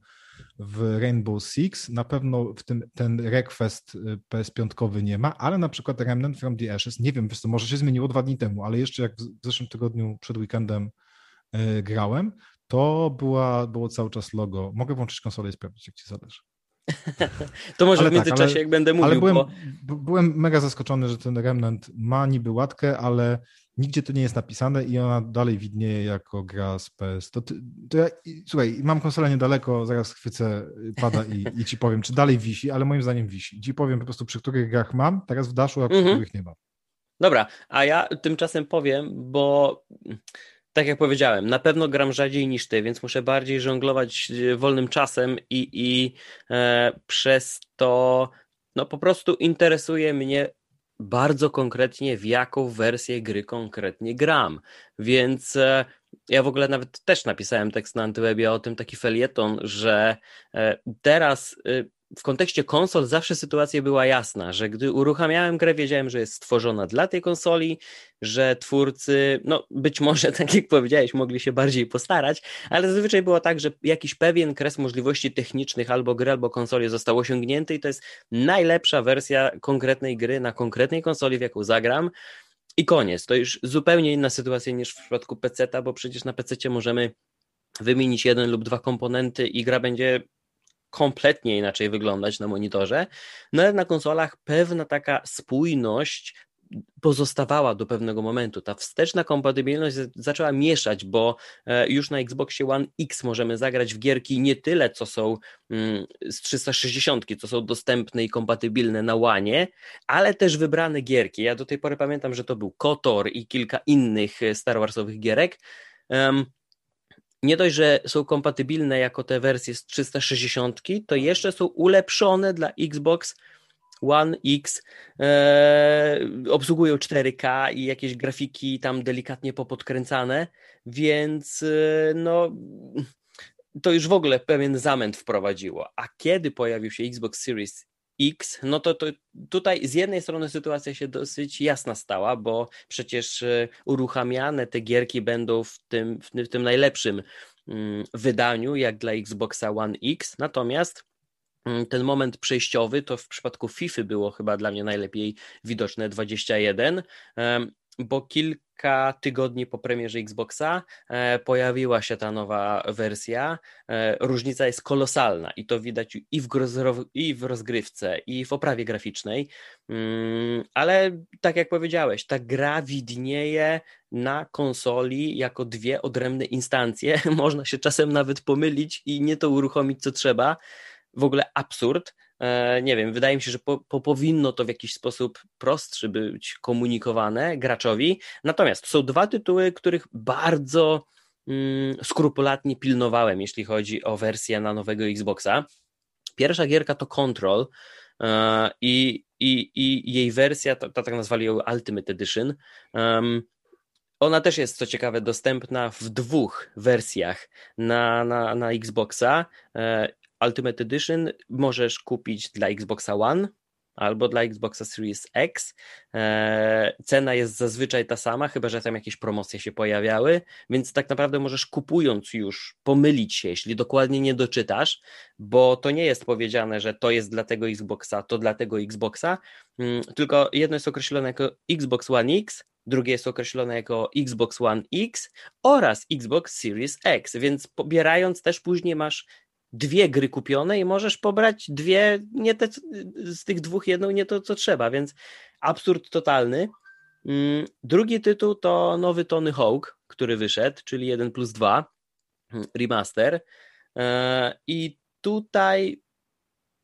w Rainbow Six. Na pewno w tym ten Request y, PS5 nie ma, ale na przykład Remnant from the Ashes, nie wiem, wiesz co, może się zmieniło dwa dni temu, ale jeszcze jak w zeszłym tygodniu przed weekendem yy, grałem, to była, było cały czas logo. Mogę włączyć konsolę i sprawdzić, jak ci zależy. *laughs* to może ale w międzyczasie, tak, ale, jak będę mówił. Ale byłem, bo... byłem mega zaskoczony, że ten Remnant ma niby łatkę, ale nigdzie to nie jest napisane i ona dalej widnieje jako gra z PS. To, to ja, słuchaj, mam konsolę niedaleko, zaraz chwycę pada i, i, ci powiem, czy dalej wisi, ale moim zdaniem wisi. Ci powiem po prostu, przy których grach mam, teraz w Dashu, a przy mhm. których nie mam. Dobra, a ja tymczasem powiem, bo tak jak powiedziałem, na pewno gram rzadziej niż ty, więc muszę bardziej żonglować e, wolnym czasem i, i e, przez to no po prostu interesuje mnie bardzo konkretnie, w jaką wersję gry konkretnie gram. Więc e, ja w ogóle nawet też napisałem tekst na Antywebie o tym, taki felieton, że e, teraz e, w kontekście konsol zawsze sytuacja była jasna, że gdy uruchamiałem grę, wiedziałem, że jest stworzona dla tej konsoli, że twórcy, no być może, *laughs* tak jak powiedziałeś, mogli się bardziej postarać, ale zazwyczaj było tak, że jakiś pewien kres możliwości technicznych albo gry, albo konsoli został osiągnięty i to jest najlepsza wersja konkretnej gry na konkretnej konsoli, w jaką zagram. I koniec. To już zupełnie inna sytuacja niż w przypadku PC-ta, bo przecież na PC możemy wymienić jeden lub dwa komponenty i gra będzie kompletnie inaczej wyglądać na monitorze, no ale na konsolach pewna taka spójność pozostawała do pewnego momentu. Ta wsteczna kompatybilność zaczęła mieszać, bo e, już na Xboxie One X możemy zagrać w gierki nie tyle, co są mm, z 360, co są dostępne i kompatybilne na One, ale też wybrane gierki. Ja do tej pory pamiętam, że to był KOTOR i kilka innych e, Star Warsowych gierek nie dość, że są kompatybilne jako te wersje z 360, to jeszcze są ulepszone dla Xbox One X, e, obsługują 4K i jakieś grafiki tam delikatnie popodkręcane, więc e, no to już w ogóle pewien zamęt wprowadziło. A kiedy pojawił się Xbox Series X, no to, to tutaj z jednej strony sytuacja się dosyć jasna stała, bo przecież e, uruchamiane te gierki będą w tym, w tym najlepszym mm, wydaniu, jak dla Xboxa One X, natomiast mm, ten moment przejściowy, to w przypadku FIFA było chyba dla mnie najlepiej widoczne 21, bo kilka tygodni po premierze Xboxa e, pojawiła się ta nowa wersja. E, różnica jest kolosalna i to widać i w, i w rozgrywce, i w oprawie graficznej, mm, ale tak jak powiedziałeś, ta gra widnieje na konsoli jako dwie odrębne instancje. *laughs* Można się czasem nawet pomylić i nie to uruchomić, co trzeba. W ogóle absurd. E, nie wiem, wydaje mi się, że po, po, powinno to w jakiś sposób prostszy być komunikowane graczowi. Natomiast są dwa tytuły, których bardzo mm, skrupulatnie pilnowałem, jeśli chodzi o wersję na nowego Xboxa. Pierwsza gierka to Control e, i, i, i jej wersja, to tak nazwali ją Ultimate Edition. Um, ona też jest, co ciekawe, dostępna w dwóch wersjach na, na, na Xboxa. Ultimate Edition możesz kupić dla Xboxa One albo dla Xboxa Series X. E, cena jest zazwyczaj ta sama, chyba że tam jakieś promocje się pojawiały, więc tak naprawdę możesz kupując już pomylić się, jeśli dokładnie nie doczytasz, bo to nie jest powiedziane, że to jest dla tego Xboxa, to dla tego Xboxa, mm, tylko jedno jest określone jako Xbox One X, drugie jest określone jako Xbox One X oraz Xbox Series X, więc pobierając też później masz dwie gry kupione i możesz pobrać dwie, nie te, z tych dwóch jedną, nie to co trzeba, więc absurd totalny. Mm, drugi tytuł to nowy Tony Hawk, który wyszedł, czyli 1 plus 2 mm, remaster. E, I tutaj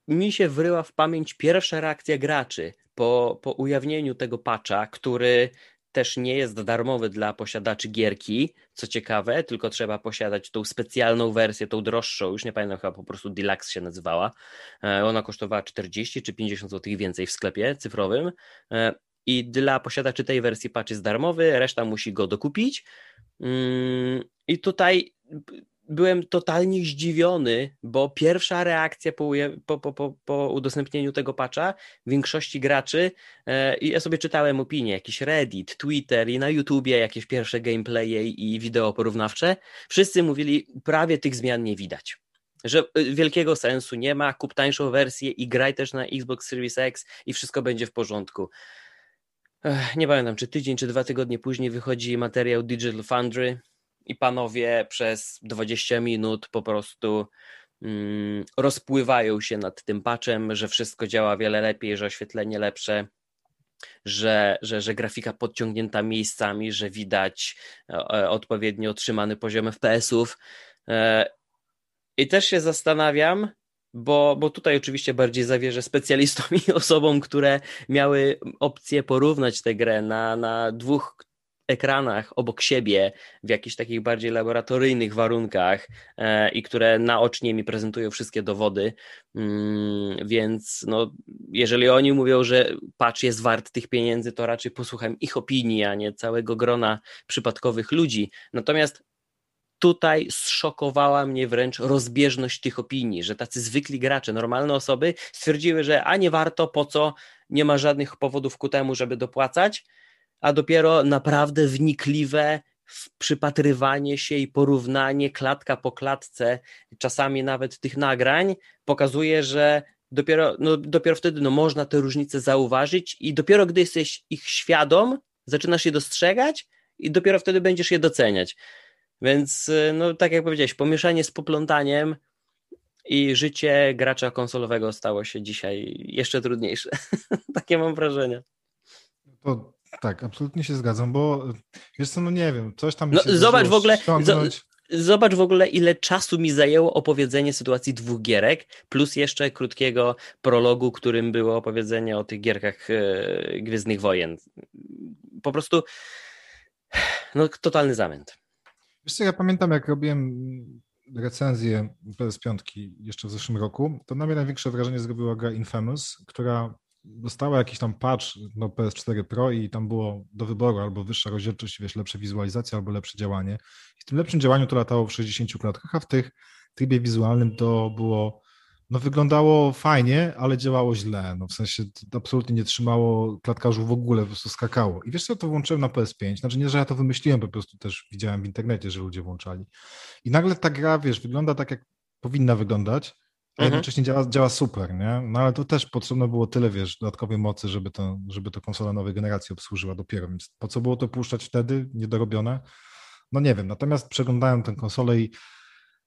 mi się wryła w pamięć pierwsza reakcja graczy po, po ujawnieniu tego patcha, który też nie jest darmowy dla posiadaczy gierki, co ciekawe, tylko trzeba posiadać tą specjalną wersję, tą droższą, już nie pamiętam, chyba po prostu Deluxe się nazywała. E, ona kosztowała 40 czy 50 zł więcej w sklepie cyfrowym. E, I dla posiadaczy tej wersji patch jest darmowy, reszta musi go dokupić. Mm, I tutaj byłem totalnie zdziwiony, bo pierwsza reakcja po, po, po, po udostępnieniu tego patcha większości graczy e, i ja sobie czytałem opinie, jakiś Reddit, Twitter i na YouTubie jakieś pierwsze gameplaye i wideo porównawcze, wszyscy mówili, prawie tych zmian nie widać. Że e, wielkiego sensu nie ma, kup tańszą wersję i graj też na Xbox Series X i wszystko będzie w porządku. Nie pamiętam, czy tydzień, czy dwa tygodnie później wychodzi materiał Digital Foundry, i panowie przez 20 minut po prostu mm, rozpływają się nad tym patchem, że wszystko działa wiele lepiej, że oświetlenie lepsze, że, że, że grafika podciągnięta miejscami, że widać e, e odpowiednio otrzymany poziom FPS-ów. E, I też się zastanawiam, bo, bo tutaj oczywiście bardziej zawierzę specjalistom i *laughs* osobom, które miały opcję porównać tę grę na, na dwóch ekranach obok siebie w jakichś takich bardziej laboratoryjnych warunkach e, i które naocznie mi prezentują wszystkie dowody, mm, więc no, jeżeli oni mówią, że patch jest wart tych pieniędzy, to raczej posłucham ich opinii, a nie całego grona przypadkowych ludzi. Natomiast tutaj zszokowała mnie wręcz rozbieżność tych opinii, że tacy zwykli gracze, normalne osoby stwierdziły, że a nie warto, po co, nie ma żadnych powodów ku temu, żeby dopłacać, a dopiero naprawdę wnikliwe przypatrywanie się i porównanie klatka po klatce, czasami nawet tych nagrań, pokazuje, że dopiero, no, dopiero wtedy no, można te różnice zauważyć i dopiero gdy jesteś ich świadom, zaczynasz je dostrzegać i dopiero wtedy będziesz je doceniać. Więc, no tak jak powiedziałeś, pomieszanie z poplątaniem i życie gracza konsolowego stało się dzisiaj jeszcze trudniejsze. *laughs* Takie mam wrażenie. To tak, absolutnie się zgadzam, bo wiesz co, no nie wiem, coś tam no, zobacz w ogóle, Zobacz w ogóle, ile czasu mi zajęło opowiedzenie sytuacji dwóch gierek, plus jeszcze krótkiego prologu, którym było opowiedzenie o tych gierkach e, Gwiezdnych Wojen. Po prostu no, totalny zamęt. Wiesz co, ja pamiętam, jak robiłem recenzję PS5 jeszcze w zeszłym roku, to na mnie największe wrażenie zrobiła gra Infamous, która dostała jakiś tam patch do PS4 Pro i tam było do wyboru albo wyższa rozdzielczość, wiesz, lepsza wizualizacja albo lepsze działanie. I w tym lepszym działaniu to latało w 60 klatkach, a w tych trybie wizualnym to było, no wyglądało fajnie, ale działało źle, no w sensie absolutnie nie trzymało klatkarzu w ogóle, po prostu skakało. I wiesz co, to włączyłem na PS5, znaczy nie, że ja to wymyśliłem, po prostu też widziałem w internecie, że ludzie włączali. I nagle ta gra, wiesz, wygląda tak, jak powinna wyglądać, a mhm. jednocześnie działa, działa super, nie? No ale to też potrzebne było tyle, wiesz, dodatkowej mocy, żeby to, żeby to konsola nowej generacji obsłużyła dopiero, więc po co było to puszczać wtedy, niedorobione? No nie wiem, natomiast przeglądałem tę konsolę i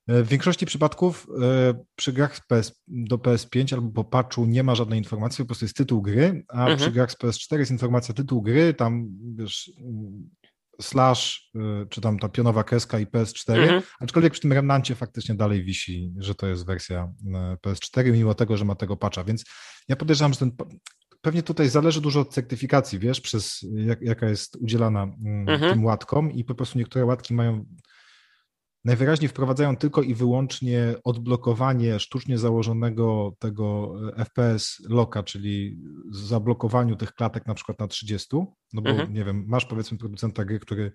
e, w większości przypadków e, przy grach PS, do PS5 albo po patchu nie ma żadnej informacji, po prostu jest tytuł gry, a mhm. przy grach z PS4 jest informacja tytuł gry, tam wiesz, slash, y, czy tam ta pionowa kreska i PS4, mhm. aczkolwiek przy tym remnancie faktycznie dalej wisi, że to jest wersja y, PS4, mimo tego, że ma tego patcha, więc ja podejrzewam, że ten pewnie tutaj zależy dużo od certyfikacji, wiesz, przez jak, jaka jest udzielana mm, mhm. tym łatkom i po prostu niektóre łatki mają najwyraźniej wprowadzają tylko i wyłącznie odblokowanie sztucznie założonego tego e, FPS loka, czyli zablokowaniu tych klatek na przykład na 30, no bo mhm. nie wiem, masz powiedzmy producenta gry, który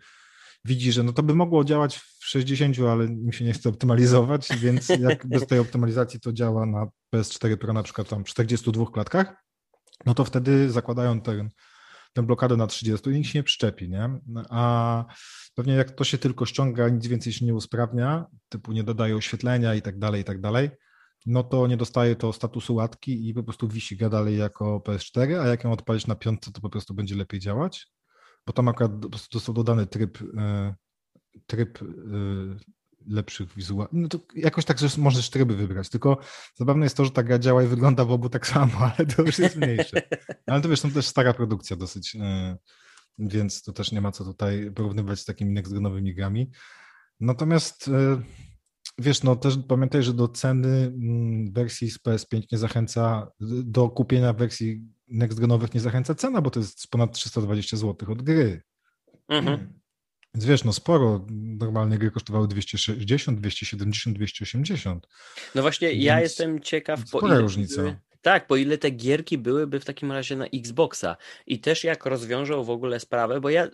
widzi, że no to by mogło działać w 60, ale mi się nie chce optymalizować, więc jak *laughs* bez tej optymalizacji to działa na PS4 Pro na przykład tam 42 klatkach, no to wtedy zakładają ten tę blokadę na 30 i nikt się nie przyczepi, nie? A pewnie jak to się tylko ściąga, nic więcej się nie usprawnia, typu nie dodaje oświetlenia i tak dalej, i tak dalej, no to nie dostaje to statusu łatki i po prostu wisi dalej jako PS4, a jak ją odpalić na piątce, to po prostu będzie lepiej działać, bo tam akurat po prostu został dodany tryb, e, tryb e, lepszych wizualnych. No to jakoś tak, że możesz tryby wybrać. Tylko zabawne jest to, że ta gra działa i wygląda w obu tak samo, *laughs* ale to już jest mniejsze. Ale to wiesz, to też stara produkcja dosyć, e, więc to też nie ma co tutaj porównywać z takimi next-genowymi grami. Natomiast e, wiesz, no też pamiętaj, że do ceny mm, wersji z PS5 nie zachęca, do kupienia wersji next-genowych nie zachęca cena, bo to jest ponad 320 zł od gry. Mhm. Więc wiesz, no sporo. Normalnie gry kosztowały 260, 270, 280. No właśnie, Więc ja jestem ciekaw, po ile różnica. Były, tak, po ile te gierki byłyby w takim razie na Xboxa i też jak rozwiążą w ogóle sprawę, bo ja,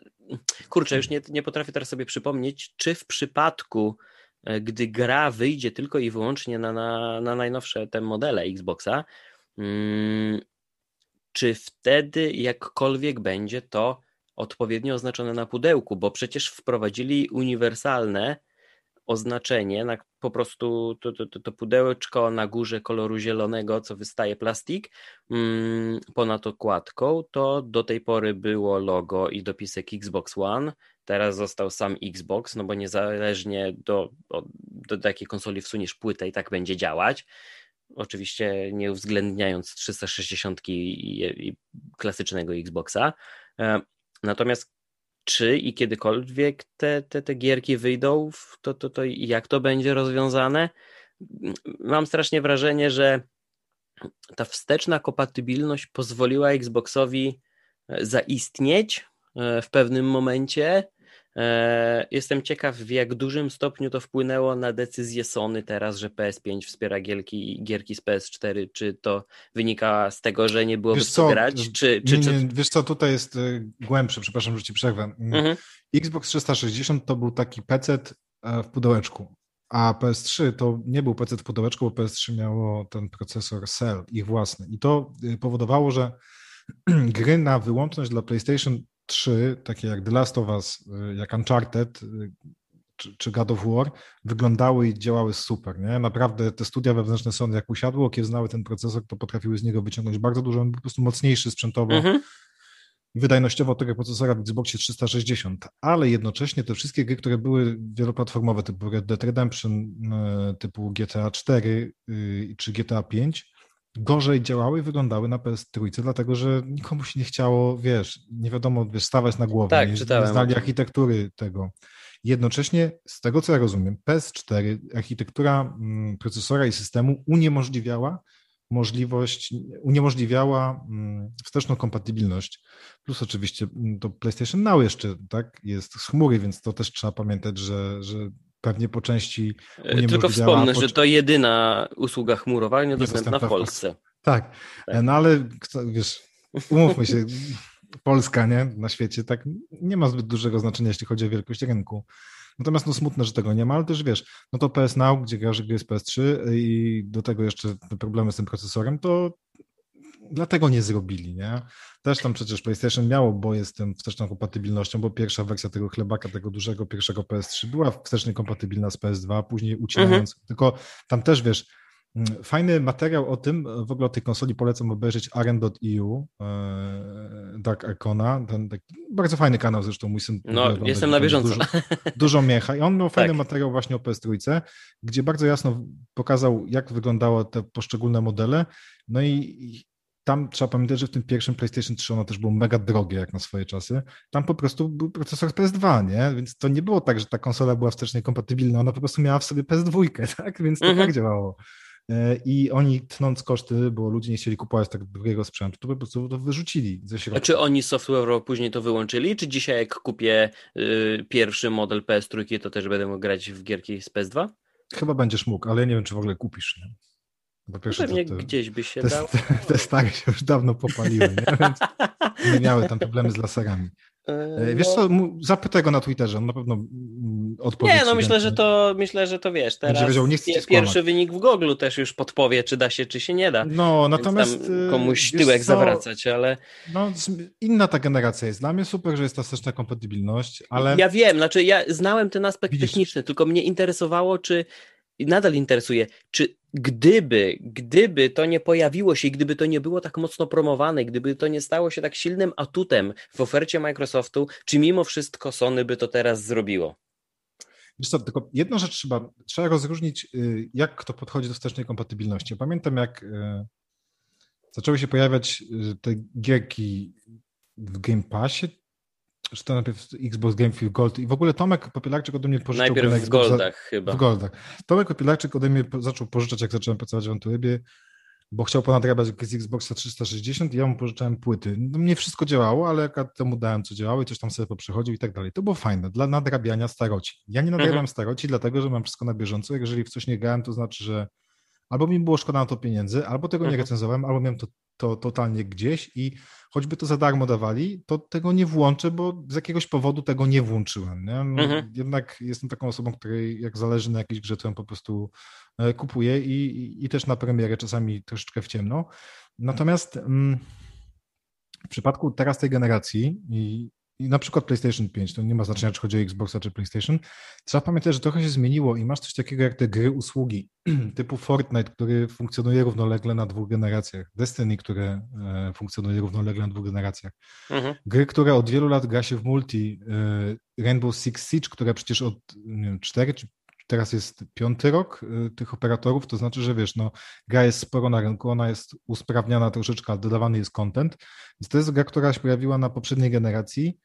kurczę, już nie, nie potrafię teraz sobie przypomnieć, czy w przypadku, e, gdy gra wyjdzie tylko i wyłącznie na, na, na najnowsze te modele Xboxa, hmm, czy wtedy jakkolwiek będzie to odpowiednio oznaczone na pudełku, bo przecież wprowadzili uniwersalne oznaczenie, na po prostu to, to, to pudełeczko na górze koloru zielonego, co wystaje plastik, mm, ponad okładką, to do tej pory było logo i dopisek Xbox One, teraz został sam Xbox, no bo niezależnie do, do, do jakiej konsoli wsuniesz płytę i tak będzie działać, oczywiście nie uwzględniając 360 i, i, i klasycznego Xboxa, e, Natomiast czy i kiedykolwiek te, te, te gierki wyjdą, to, to, to jak to będzie rozwiązane? Mam strasznie wrażenie, że ta wsteczna kompatybilność pozwoliła Xboxowi e, zaistnieć e, w pewnym momencie, jestem ciekaw, w jak dużym stopniu to wpłynęło na decyzję Sony teraz, że PS5 wspiera gierki, gierki z PS4. Czy to wynika z tego, że nie byłoby co grać? Czy, czy, nie, nie, wiesz co, tutaj jest e, głębsze, przepraszam, że ci przerwę. Mm, mhm. Xbox 360 to był taki PC e, w pudełeczku, a PS3 to nie był PC w pudełeczku, bo PS3 miało ten procesor Cell, ich własny. I to powodowało, że *clears throat* gry na wyłączność dla PlayStation trzy, takie jak The Last of Us, y, jak Uncharted y, czy, czy God of War, wyglądały i działały super. Nie? Naprawdę te studia wewnętrzne Sony, jak usiadło, kiedy znały ten procesor, to potrafiły z niego wyciągnąć bardzo dużo, on był po prostu mocniejszy sprzętowo. Mhm wydajnościowo tego procesora w Xboxie 360, ale jednocześnie te wszystkie gry, które były wieloplatformowe, typu Red Dead Redemption, y, typu GTA 4 czy GTA 5, gorzej działały i wyglądały na PS3, dlatego że nikomu się nie chciało, wiesz, nie wiadomo, wiesz, stawać na głowę, tak, nie, czytałem nie znali architektury tego. Jednocześnie, z tego co ja rozumiem, PS4, architektura mm, procesora i systemu uniemożliwiała możliwość, uniemożliwiała mm, wsteczną kompatybilność. Plus oczywiście mm, to PlayStation Now jeszcze tak, jest z chmury, więc to też trzeba pamiętać, że, że pewnie po części e, Tylko wspomnę, że to jedyna usługa chmurowa niedostępna w Polsce. Tak, tak, no ale wiesz, umówmy się, *laughs* Polska, nie, na świecie tak nie ma zbyt dużego znaczenia, jeśli chodzi o wielkość rynku. Natomiast no smutne, że tego nie ma, ale też wiesz, no to PS Now, gdzie grasz z PS3 i do tego jeszcze te problemy z tym procesorem, to dlatego nie zrobili, nie? Też tam przecież PlayStation miało boje z tym wsteczną kompatybilnością, bo pierwsza wersja tego chlebaka, tego dużego pierwszego PS3 była wstecznie kompatybilna z PS2, później ucinając, mhm. tylko tam też wiesz, Mm, fajny materiał o tym, w ogóle o tej konsoli polecam obejrzeć aren.eu e, Dark Arcona, ten taki bardzo fajny kanał zresztą, mój syn. No, jestem na bieżąco. Dużo, dużo miecha i on miał *laughs* fajny tak. materiał właśnie o PS3, gdzie bardzo jasno pokazał, jak wyglądały te poszczególne modele, no i tam trzeba pamiętać, że w tym pierwszym PlayStation 3 ono też było mega drogie jak na swoje czasy. Tam po prostu był procesor PS2, nie? Więc to nie było tak, że ta konsola była wstecznie kompatybilna, ona po prostu miała w sobie PS2, *laughs* tak? Więc to mhm. tak działało. E, I oni tnąc koszty, bo ludzie nie chcieli kupować tak drugiego sprzętu, to po prostu to wyrzucili ze środka. A czy oni software'owo później to wyłączyli? Czy dzisiaj jak kupię y, pierwszy model PS3, to też będę mógł grać w gierki z PS2? Chyba będziesz mógł, ale ja nie wiem, czy w ogóle kupisz. Nie? Po pierwsze, pewnie to, to, gdzieś by się te, dało. Te, te stare się już dawno popaliły, nie? Więc nie miały tam problemy z laserami. E, wiesz no. co, zapytaj go na Twitterze, on na pewno mm, odpowie. Nie, no myślę, że to myślę, że to wiesz, teraz wiedział, nie pierwszy wynik w Google też już podpowie, czy da się, czy się nie da. No, natomiast e, komuś tyłek co, zawracać, ale... No, inna ta generacja jest. Dla mnie super, że jest ta wsteczna kompatybilność, ale... Ja wiem, znaczy ja znałem ten aspekt Widzisz? techniczny, tylko mnie interesowało, czy i nadal interesuje, czy gdyby, gdyby to nie pojawiło się i gdyby to nie było tak mocno promowane, gdyby to nie stało się tak silnym atutem w ofercie Microsoftu, czy mimo wszystko Sony by to teraz zrobiło? Wiesz co, tylko jedną rzecz trzeba, trzeba rozróżnić, y, jak kto podchodzi do wstecznej kompatybilności. Pamiętam, jak y, zaczęły się pojawiać y, te gierki w Game Passie, że to najpierw Xbox Game Feel Gold i w ogóle Tomek Popielarczyk ode mnie pożyczył. Najpierw w Goldach chyba. W Goldach. Tomek Popielarczyk ode mnie zaczął pożyczać, jak zacząłem pracować w Antyrybie, bo chciał ponadrabiać z Xboxa 360 i ja mu pożyczałem płyty. No, nie wszystko działało, ale temu dałem, co działało i coś tam sobie poprzechodził i tak dalej. To było fajne, dla nadrabiania staroci. Ja nie nadrabiam mhm. staroci, dlatego, że mam wszystko na bieżąco. Jeżeli w coś nie grałem, to znaczy, że albo mi było szkoda na to pieniędzy, albo tego nie mhm. recenzowałem, albo miałem to, to totalnie gdzieś i choćby to za darmo dawali, to tego nie włączę, bo z jakiegoś powodu tego nie włączyłem. Nie? No, mhm. Jednak jestem taką osobą, której jak zależy na jakiejś grze, to ją po prostu e, kupuję i, i, i też na premierę czasami troszeczkę w ciemno. Natomiast mm, w przypadku teraz tej generacji i i na przykład PlayStation 5, to nie ma znaczenia, czy chodzi o Xboxa czy PlayStation, trzeba pamiętać, że trochę się zmieniło i masz coś takiego jak te gry usługi *clears throat* typu Fortnite, który funkcjonuje równolegle na dwóch generacjach, Destiny, które e, funkcjonuje równolegle na dwóch generacjach, mhm. gry, które od wielu lat gra się w multi, e, Rainbow Six Siege, które przecież od nie wiem, cztery czy teraz jest piąty rok e, tych operatorów, to znaczy, że wiesz, no, gra jest sporo na rynku, ona jest usprawniana troszeczkę, ale dodawany jest content, więc to jest gra, która się pojawiła na poprzedniej generacji,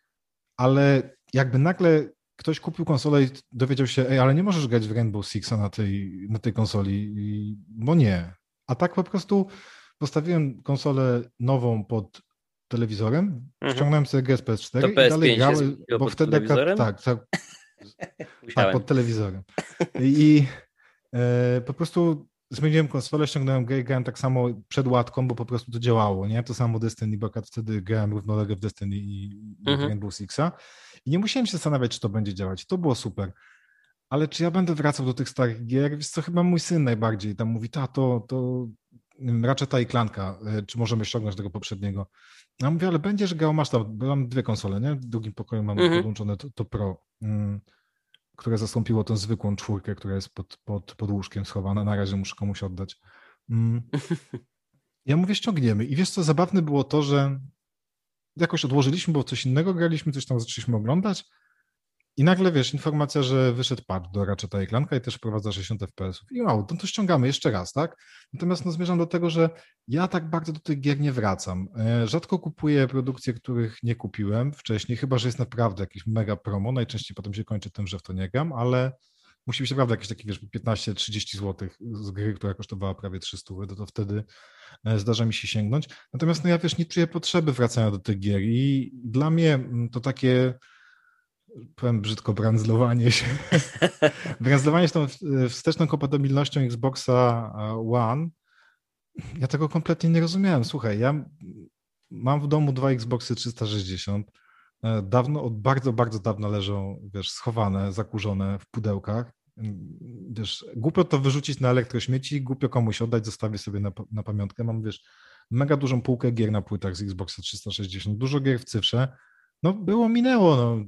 ale jakby nagle ktoś kupił konsolę i dowiedział się, ej, ale nie możesz grać w Rainbow Sixa na tej, na tej konsoli, bo nie. A tak po prostu postawiłem konsolę nową pod telewizorem, mhm. wciągnąłem sobie grę z PS4 i dalej grały, bo wtedy tak, tak, *laughs* tak, tak, pod telewizorem. *laughs* I e, po prostu zmieniłem konsolę, ściągnąłem grę i grałem tak samo przed łatką, bo po prostu to działało, nie? To samo Destiny, bo wtedy grałem równolegle w Destiny i, mhm. Rainbow Sixa i nie musiałem się zastanawiać, czy to będzie działać. To było super. Ale czy ja będę wracał do tych starych gier? Wiesz co, chyba mój syn najbardziej tam mówi, tato, to raczej ta i klanka, e, czy możemy ściągnąć tego poprzedniego? Ja mówię, ale będziesz grał, masz tam, mam dwie konsole, nie? W drugim pokoju mam mhm. podłączone to, to Pro. Mm które zastąpiło tę zwykłą czwórkę, która jest pod, pod, pod łóżkiem schowana. Na razie muszę komuś oddać. Mm. *laughs* Ja mówię, ściągniemy. I wiesz co, zabawne było to, że jakoś odłożyliśmy, bo coś innego graliśmy, coś tam zaczęliśmy oglądać i nagle, wiesz, informacja, że wyszedł patch do Ratcheta i Clanka i też wprowadza 60 fps I wow, no to ściągamy jeszcze raz, tak? Natomiast no, zmierzam do tego, że ja tak bardzo do tych gier nie wracam. E, rzadko kupuję produkcje, których nie kupiłem wcześniej, chyba, że jest naprawdę jakiś mega promo. Najczęściej potem się kończy tym, że w to nie gram, ale musi być naprawdę jakieś takie, wiesz, 15-30 zł z gry, która kosztowała prawie 300, to, to wtedy e, zdarza mi się sięgnąć. Natomiast no ja, wiesz, nie czuję potrzeby wracania do tych gier i dla mnie mm, to takie powiem brzydko, brandzlowanie się. *laughs* brandzlowanie się tą wsteczną kompatybilnością Xboxa One, ja tego kompletnie nie rozumiałem. Słuchaj, ja mam w domu dwa Xboxy 360. E, dawno, od bardzo, bardzo dawna leżą, wiesz, schowane, zakurzone w pudełkach. Wiesz, głupio to wyrzucić na elektrośmieci, głupio komuś oddać, zostawię sobie na, na pamiątkę. Mam, wiesz, mega dużą półkę gier na płytach z Xboxa 360, dużo gier w cyfrze. No było, minęło, no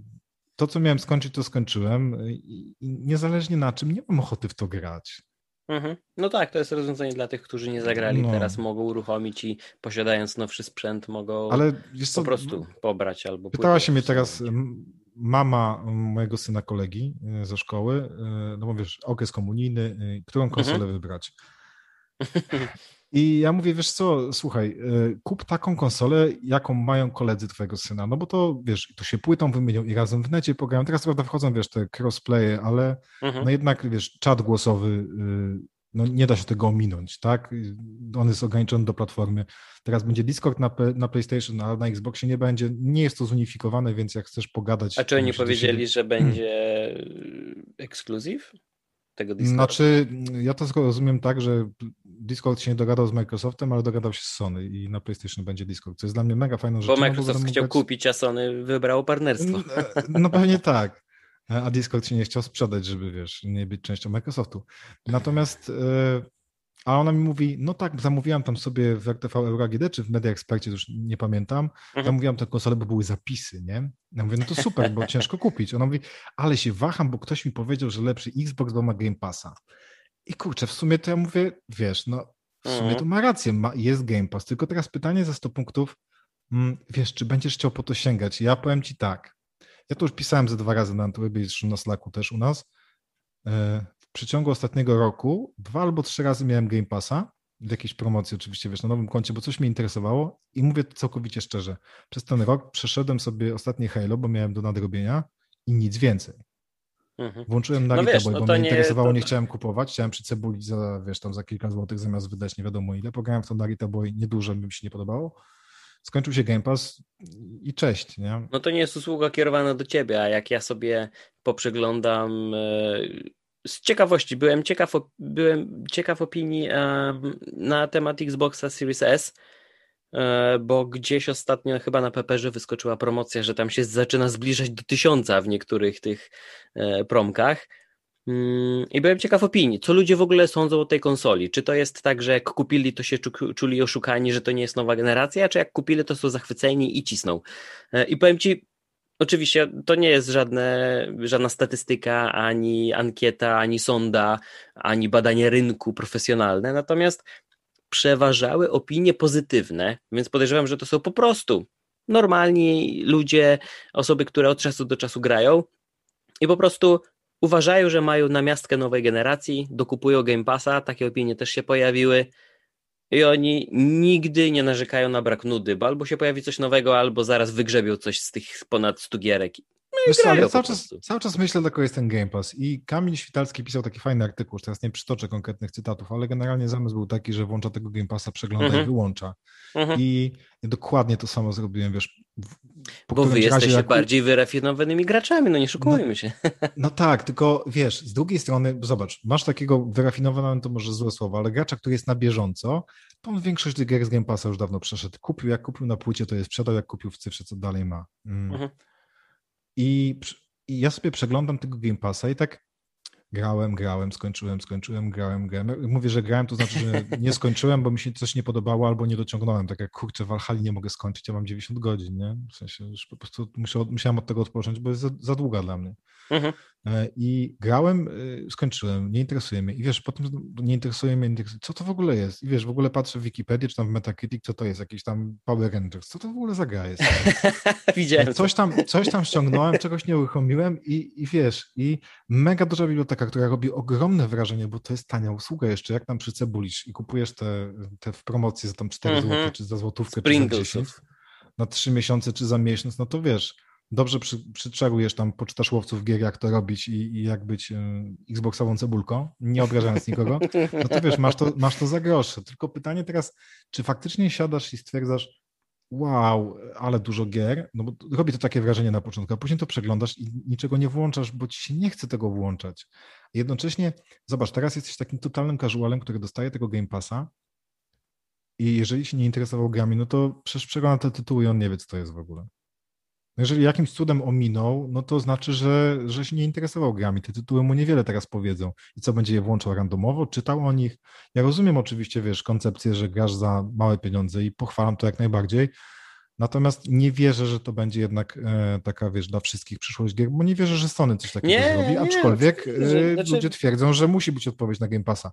to, co miałem skończyć, to skończyłem. I niezależnie na czym, nie mam ochoty w to grać. Mhm. No tak, to jest rozwiązanie dla tych, którzy nie zagrali. No. Teraz mogą uruchomić i posiadając nowszy sprzęt, mogą Ale po prostu pobrać albo. Pytała się mnie teraz mama mojego syna kolegi y, ze szkoły, y, no bo wiesz, okres komunijny, y, którą konsolę Mhm. wybrać. *laughs* I ja mówię, wiesz co, słuchaj, y, kup taką konsolę, jaką mają koledzy twojego syna, no bo to, wiesz, to się płytą wymienią i razem w necie pograją. Teraz prawda wchodzą, wiesz, te crossplaye, ale Mhm. no jednak, wiesz, czat głosowy, y, no nie da się tego ominąć, tak? Y, On jest ograniczony do platformy. Teraz będzie Discord na, na PlayStation, ale na Xboxie nie będzie. Nie jest to zunifikowane, więc jak chcesz pogadać... A czy oni powiedzieli, siebie- że będzie ekskluzyw tego Discorda? Znaczy, ja to rozumiem tak, że Discord się nie dogadał z Microsoftem, ale dogadał się z Sony i na PlayStation będzie Discord, co jest dla mnie mega fajną rzeczą. Bo no Microsoft chciał grać- kupić, a Sony wybrało partnerstwo. No pewnie tak. A Discord się nie chciał sprzedać, żeby wiesz, nie być częścią Microsoftu. Natomiast, e, a ona mi mówi, no tak, zamówiłam tam sobie w RTV Euro AGD, czy w Media Expercie, już nie pamiętam, Mhm. zamówiłam tę konsolę, bo były zapisy, nie? Ja mówię, no to super, bo ciężko kupić. Ona mówi, ale się waham, bo ktoś mi powiedział, że lepszy Xbox, bo ma Game Passa. I kurczę, w sumie to ja mówię, wiesz, no w sumie Mhm. to ma rację, ma, jest Game Pass, tylko teraz pytanie za 100 punktów, mm, wiesz, czy będziesz chciał po to sięgać? Ja powiem ci tak, ja to już pisałem ze dwa razy na Antwebie, zresztą na Slacku też u nas. E, W przeciągu ostatniego roku dwa albo trzy razy miałem Game Passa, w jakiejś promocji oczywiście, wiesz, na nowym koncie, bo coś mnie interesowało i mówię to całkowicie szczerze. Przez ten rok przeszedłem sobie ostatnie Halo, bo miałem do nadrobienia i nic więcej. Mhm. Włączyłem na No wiesz, Boy, no bo mnie nie- interesowało, to- nie chciałem kupować, chciałem przy cebuli za, wiesz, tam za kilka złotych zamiast wydać nie wiadomo ile. Pograłem w to Narita Boy, nieduże, by mi się nie podobało. Skończył się Game Pass i cześć, nie? No to nie jest usługa kierowana do ciebie, a jak ja sobie poprzeglądam e, z ciekawości, byłem ciekaw, byłem ciekaw opinii na temat Xboxa Series S, bo gdzieś ostatnio chyba na Peperze wyskoczyła promocja, że tam się zaczyna zbliżać do tysiąca w niektórych tych e, promkach. Mm, I byłem ciekaw opinii, co ludzie w ogóle sądzą o tej konsoli. Czy to jest tak, że jak kupili, to się czu- czuli oszukani, że to nie jest nowa generacja, czy jak kupili, to są zachwyceni i cisną. E, I powiem ci, oczywiście to nie jest żadne, żadna statystyka, ani ankieta, ani sonda, ani badanie rynku profesjonalne, natomiast przeważały opinie pozytywne, więc podejrzewam, że to są po prostu normalni ludzie, osoby, które od czasu do czasu grają i po prostu uważają, że mają namiastkę nowej generacji, dokupują Game Passa, takie opinie też się pojawiły i oni nigdy nie narzekają na brak nudy, bo albo się pojawi coś nowego, albo zaraz wygrzebią coś z tych ponad 100 gierek. Wiesz grają cały czas, cały czas myślę, dlaczego jest ten Game Pass. I Kamil Świtalski pisał taki fajny artykuł, już teraz nie przytoczę konkretnych cytatów, ale generalnie zamysł był taki, że włącza tego Game Passa, przegląda Mhm. i wyłącza. Mhm. I dokładnie to samo zrobiłem, wiesz. Bo wy jesteście jak- bardziej wyrafinowanymi graczami, no nie szukujmy się. *laughs* No tak, tylko wiesz, z drugiej strony, zobacz, masz takiego wyrafinowanego, to może złe słowo, ale gracza, który jest na bieżąco, to on większość tych gier z Game Passa już dawno przeszedł. Kupił, jak kupił na płycie, to je sprzedał, jak kupił w cyfrze, co dalej ma. Mm. Mhm. I, I ja sobie przeglądam tego Game Passa i tak grałem, grałem, skończyłem, skończyłem, grałem, grałem. Mówię, że grałem, to znaczy, że nie skończyłem, bo mi się coś nie podobało albo nie dociągnąłem. Tak jak kurczę, Valhalla nie mogę skończyć, ja mam 90 godzin, nie? W sensie już po prostu musiałem od tego odpocząć, bo jest za, za długa dla mnie. Mhm. E, I grałem, e, skończyłem, nie interesuje mnie. I wiesz, potem nie interesuje mnie, co to w ogóle jest? I wiesz, w ogóle patrzę w Wikipedię, czy tam w Metacritic, co to jest, jakiś tam Power Rangers, co to w ogóle za gra jest? *laughs* Widziałem. Coś tam, coś tam ściągnąłem, czegoś nie uruchomiłem i, i wiesz, i mega duża biblioteka, która robi ogromne wrażenie, bo to jest tania usługa jeszcze, jak tam przycebulisz i kupujesz te, te w promocji za tam 4 Mhm. zł, czy za złotówkę, czy za 10, Springlesów. na 3 miesiące, czy za miesiąc, no to wiesz, dobrze przy, przyczarujesz tam, poczytasz łowców gier, jak to robić i, i jak być y, xboxową cebulką, nie obrażając nikogo, no to wiesz, masz to, masz to za grosze. Tylko pytanie teraz, czy faktycznie siadasz i stwierdzasz, wow, ale dużo gier, no bo robi to takie wrażenie na początku, a później to przeglądasz i niczego nie włączasz, bo ci się nie chce tego włączać. Jednocześnie, zobacz, teraz jesteś takim totalnym casualem, który dostaje tego Game Passa i jeżeli się nie interesował grami, no to przecież przegląda te tytuły i on nie wie, co to jest w ogóle. No Jeżeli jakimś cudem ominął, no to znaczy, że, że się nie interesował grami. Te tytuły mu niewiele teraz powiedzą. I co, będzie je włączał randomowo, czytał o nich. Ja rozumiem oczywiście, wiesz, koncepcję, że grasz za małe pieniądze i pochwalam to jak najbardziej, Natomiast nie wierzę, że to będzie jednak e, taka, wiesz, dla wszystkich przyszłość gier, bo nie wierzę, że Sony coś takiego nie, zrobi, aczkolwiek nie, znaczy... ludzie twierdzą, że musi być odpowiedź na Game Passa.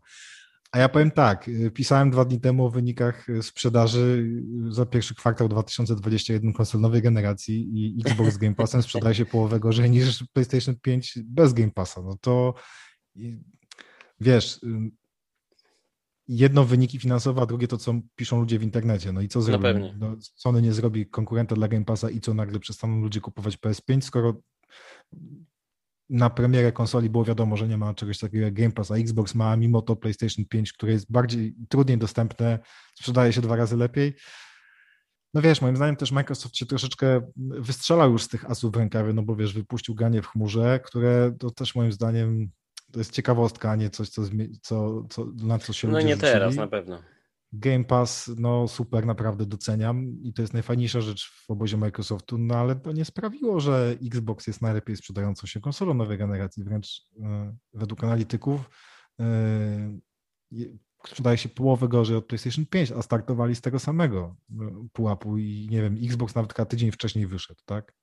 A ja powiem tak, y, pisałem dwa dni temu o wynikach y, sprzedaży y, za pierwszy kwartał 2021 konsol nowej generacji i Xbox z Game Passem sprzedaje się połowę gorzej niż PlayStation 5 bez Game Passa. No to wiesz, jedno wyniki finansowe, a drugie to, co piszą ludzie w internecie. No i co zrobi? No, Sony nie zrobi konkurenta dla Game Passa i co nagle przestaną ludzie kupować PS5, skoro na premierę konsoli było wiadomo, że nie ma czegoś takiego jak Game Pass, a Xbox ma mimo to PlayStation 5, które jest bardziej, trudniej dostępne, sprzedaje się dwa razy lepiej. No wiesz, moim zdaniem też Microsoft się troszeczkę wystrzelał już z tych asów w rękawie, no bo wiesz, wypuścił ganie w chmurze, które to też moim zdaniem to jest ciekawostka, a nie coś, co, co, co na co się no No nie rzucili. teraz na pewno. Game Pass, no super, naprawdę doceniam i to jest najfajniejsza rzecz w obozie Microsoftu, no ale to nie sprawiło, że Xbox jest najlepiej sprzedającą się konsolą nowej generacji, wręcz e, według analityków e, sprzedaje się połowę gorzej od PlayStation 5, a startowali z tego samego e, pułapu i nie wiem, Xbox nawet tydzień wcześniej wyszedł, tak?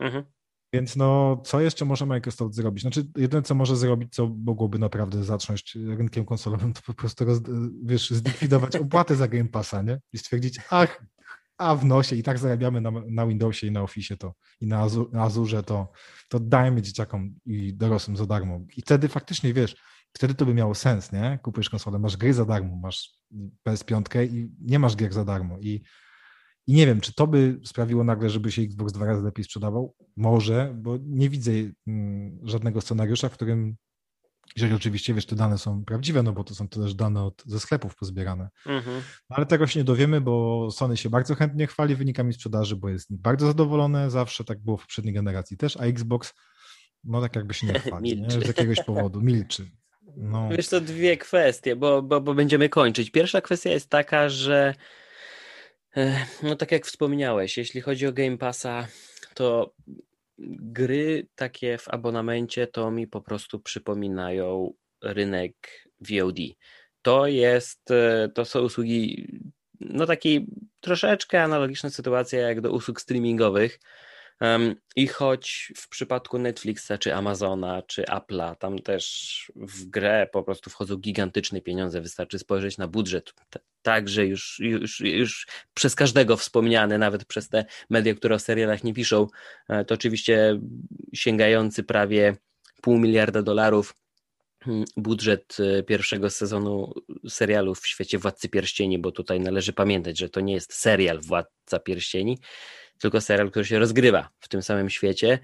Mhm. Więc no, co jeszcze może Microsoft zrobić? Znaczy, jedyne, co może zrobić, co mogłoby naprawdę zacząć rynkiem konsolowym, to po prostu, roz, wiesz, zlikwidować *laughs* opłaty za Game Passa, nie? I stwierdzić, ach, a w nosie i tak zarabiamy na, na Windowsie i na Office to i na, Azure, na Azure to, to dajmy dzieciakom i dorosłym za darmo. I wtedy faktycznie, wiesz, wtedy to by miało sens, nie? Kupujesz konsolę, masz gry za darmo, masz PS5 i nie masz gier za darmo i i nie wiem, czy to by sprawiło nagle, żeby się Xbox dwa razy lepiej sprzedawał? Może, bo nie widzę mm, żadnego scenariusza, w którym, jeżeli oczywiście, wiesz, te dane są prawdziwe, no bo to są też dane od, ze sklepów pozbierane. Mhm. No, ale tego się nie dowiemy, bo Sony się bardzo chętnie chwali wynikami sprzedaży, bo jest bardzo zadowolone, zawsze tak było w poprzedniej generacji też, a Xbox, no tak jakby się nie *laughs* chwali, nie? z jakiegoś powodu, milczy. No. Wiesz, to dwie kwestie, bo, bo, bo będziemy kończyć. Pierwsza kwestia jest taka, że no tak jak wspomniałeś, jeśli chodzi o Game Passa, to gry takie w abonamencie to mi po prostu przypominają rynek VOD. To jest, e, to są usługi, no takiej troszeczkę analogiczna sytuacja jak do usług streamingowych, i choć w przypadku Netflixa, czy Amazona, czy Apple'a, tam też w grę po prostu wchodzą gigantyczne pieniądze, wystarczy spojrzeć na budżet. Także już, już, już przez każdego wspomniany, nawet przez te media, które o serialach nie piszą, e, to oczywiście sięgający prawie pół miliarda dolarów hmm, budżet e, pierwszego sezonu serialu w świecie Władcy Pierścieni, bo tutaj należy pamiętać, że to nie jest serial Władca Pierścieni, tylko serial, który się rozgrywa w tym samym świecie.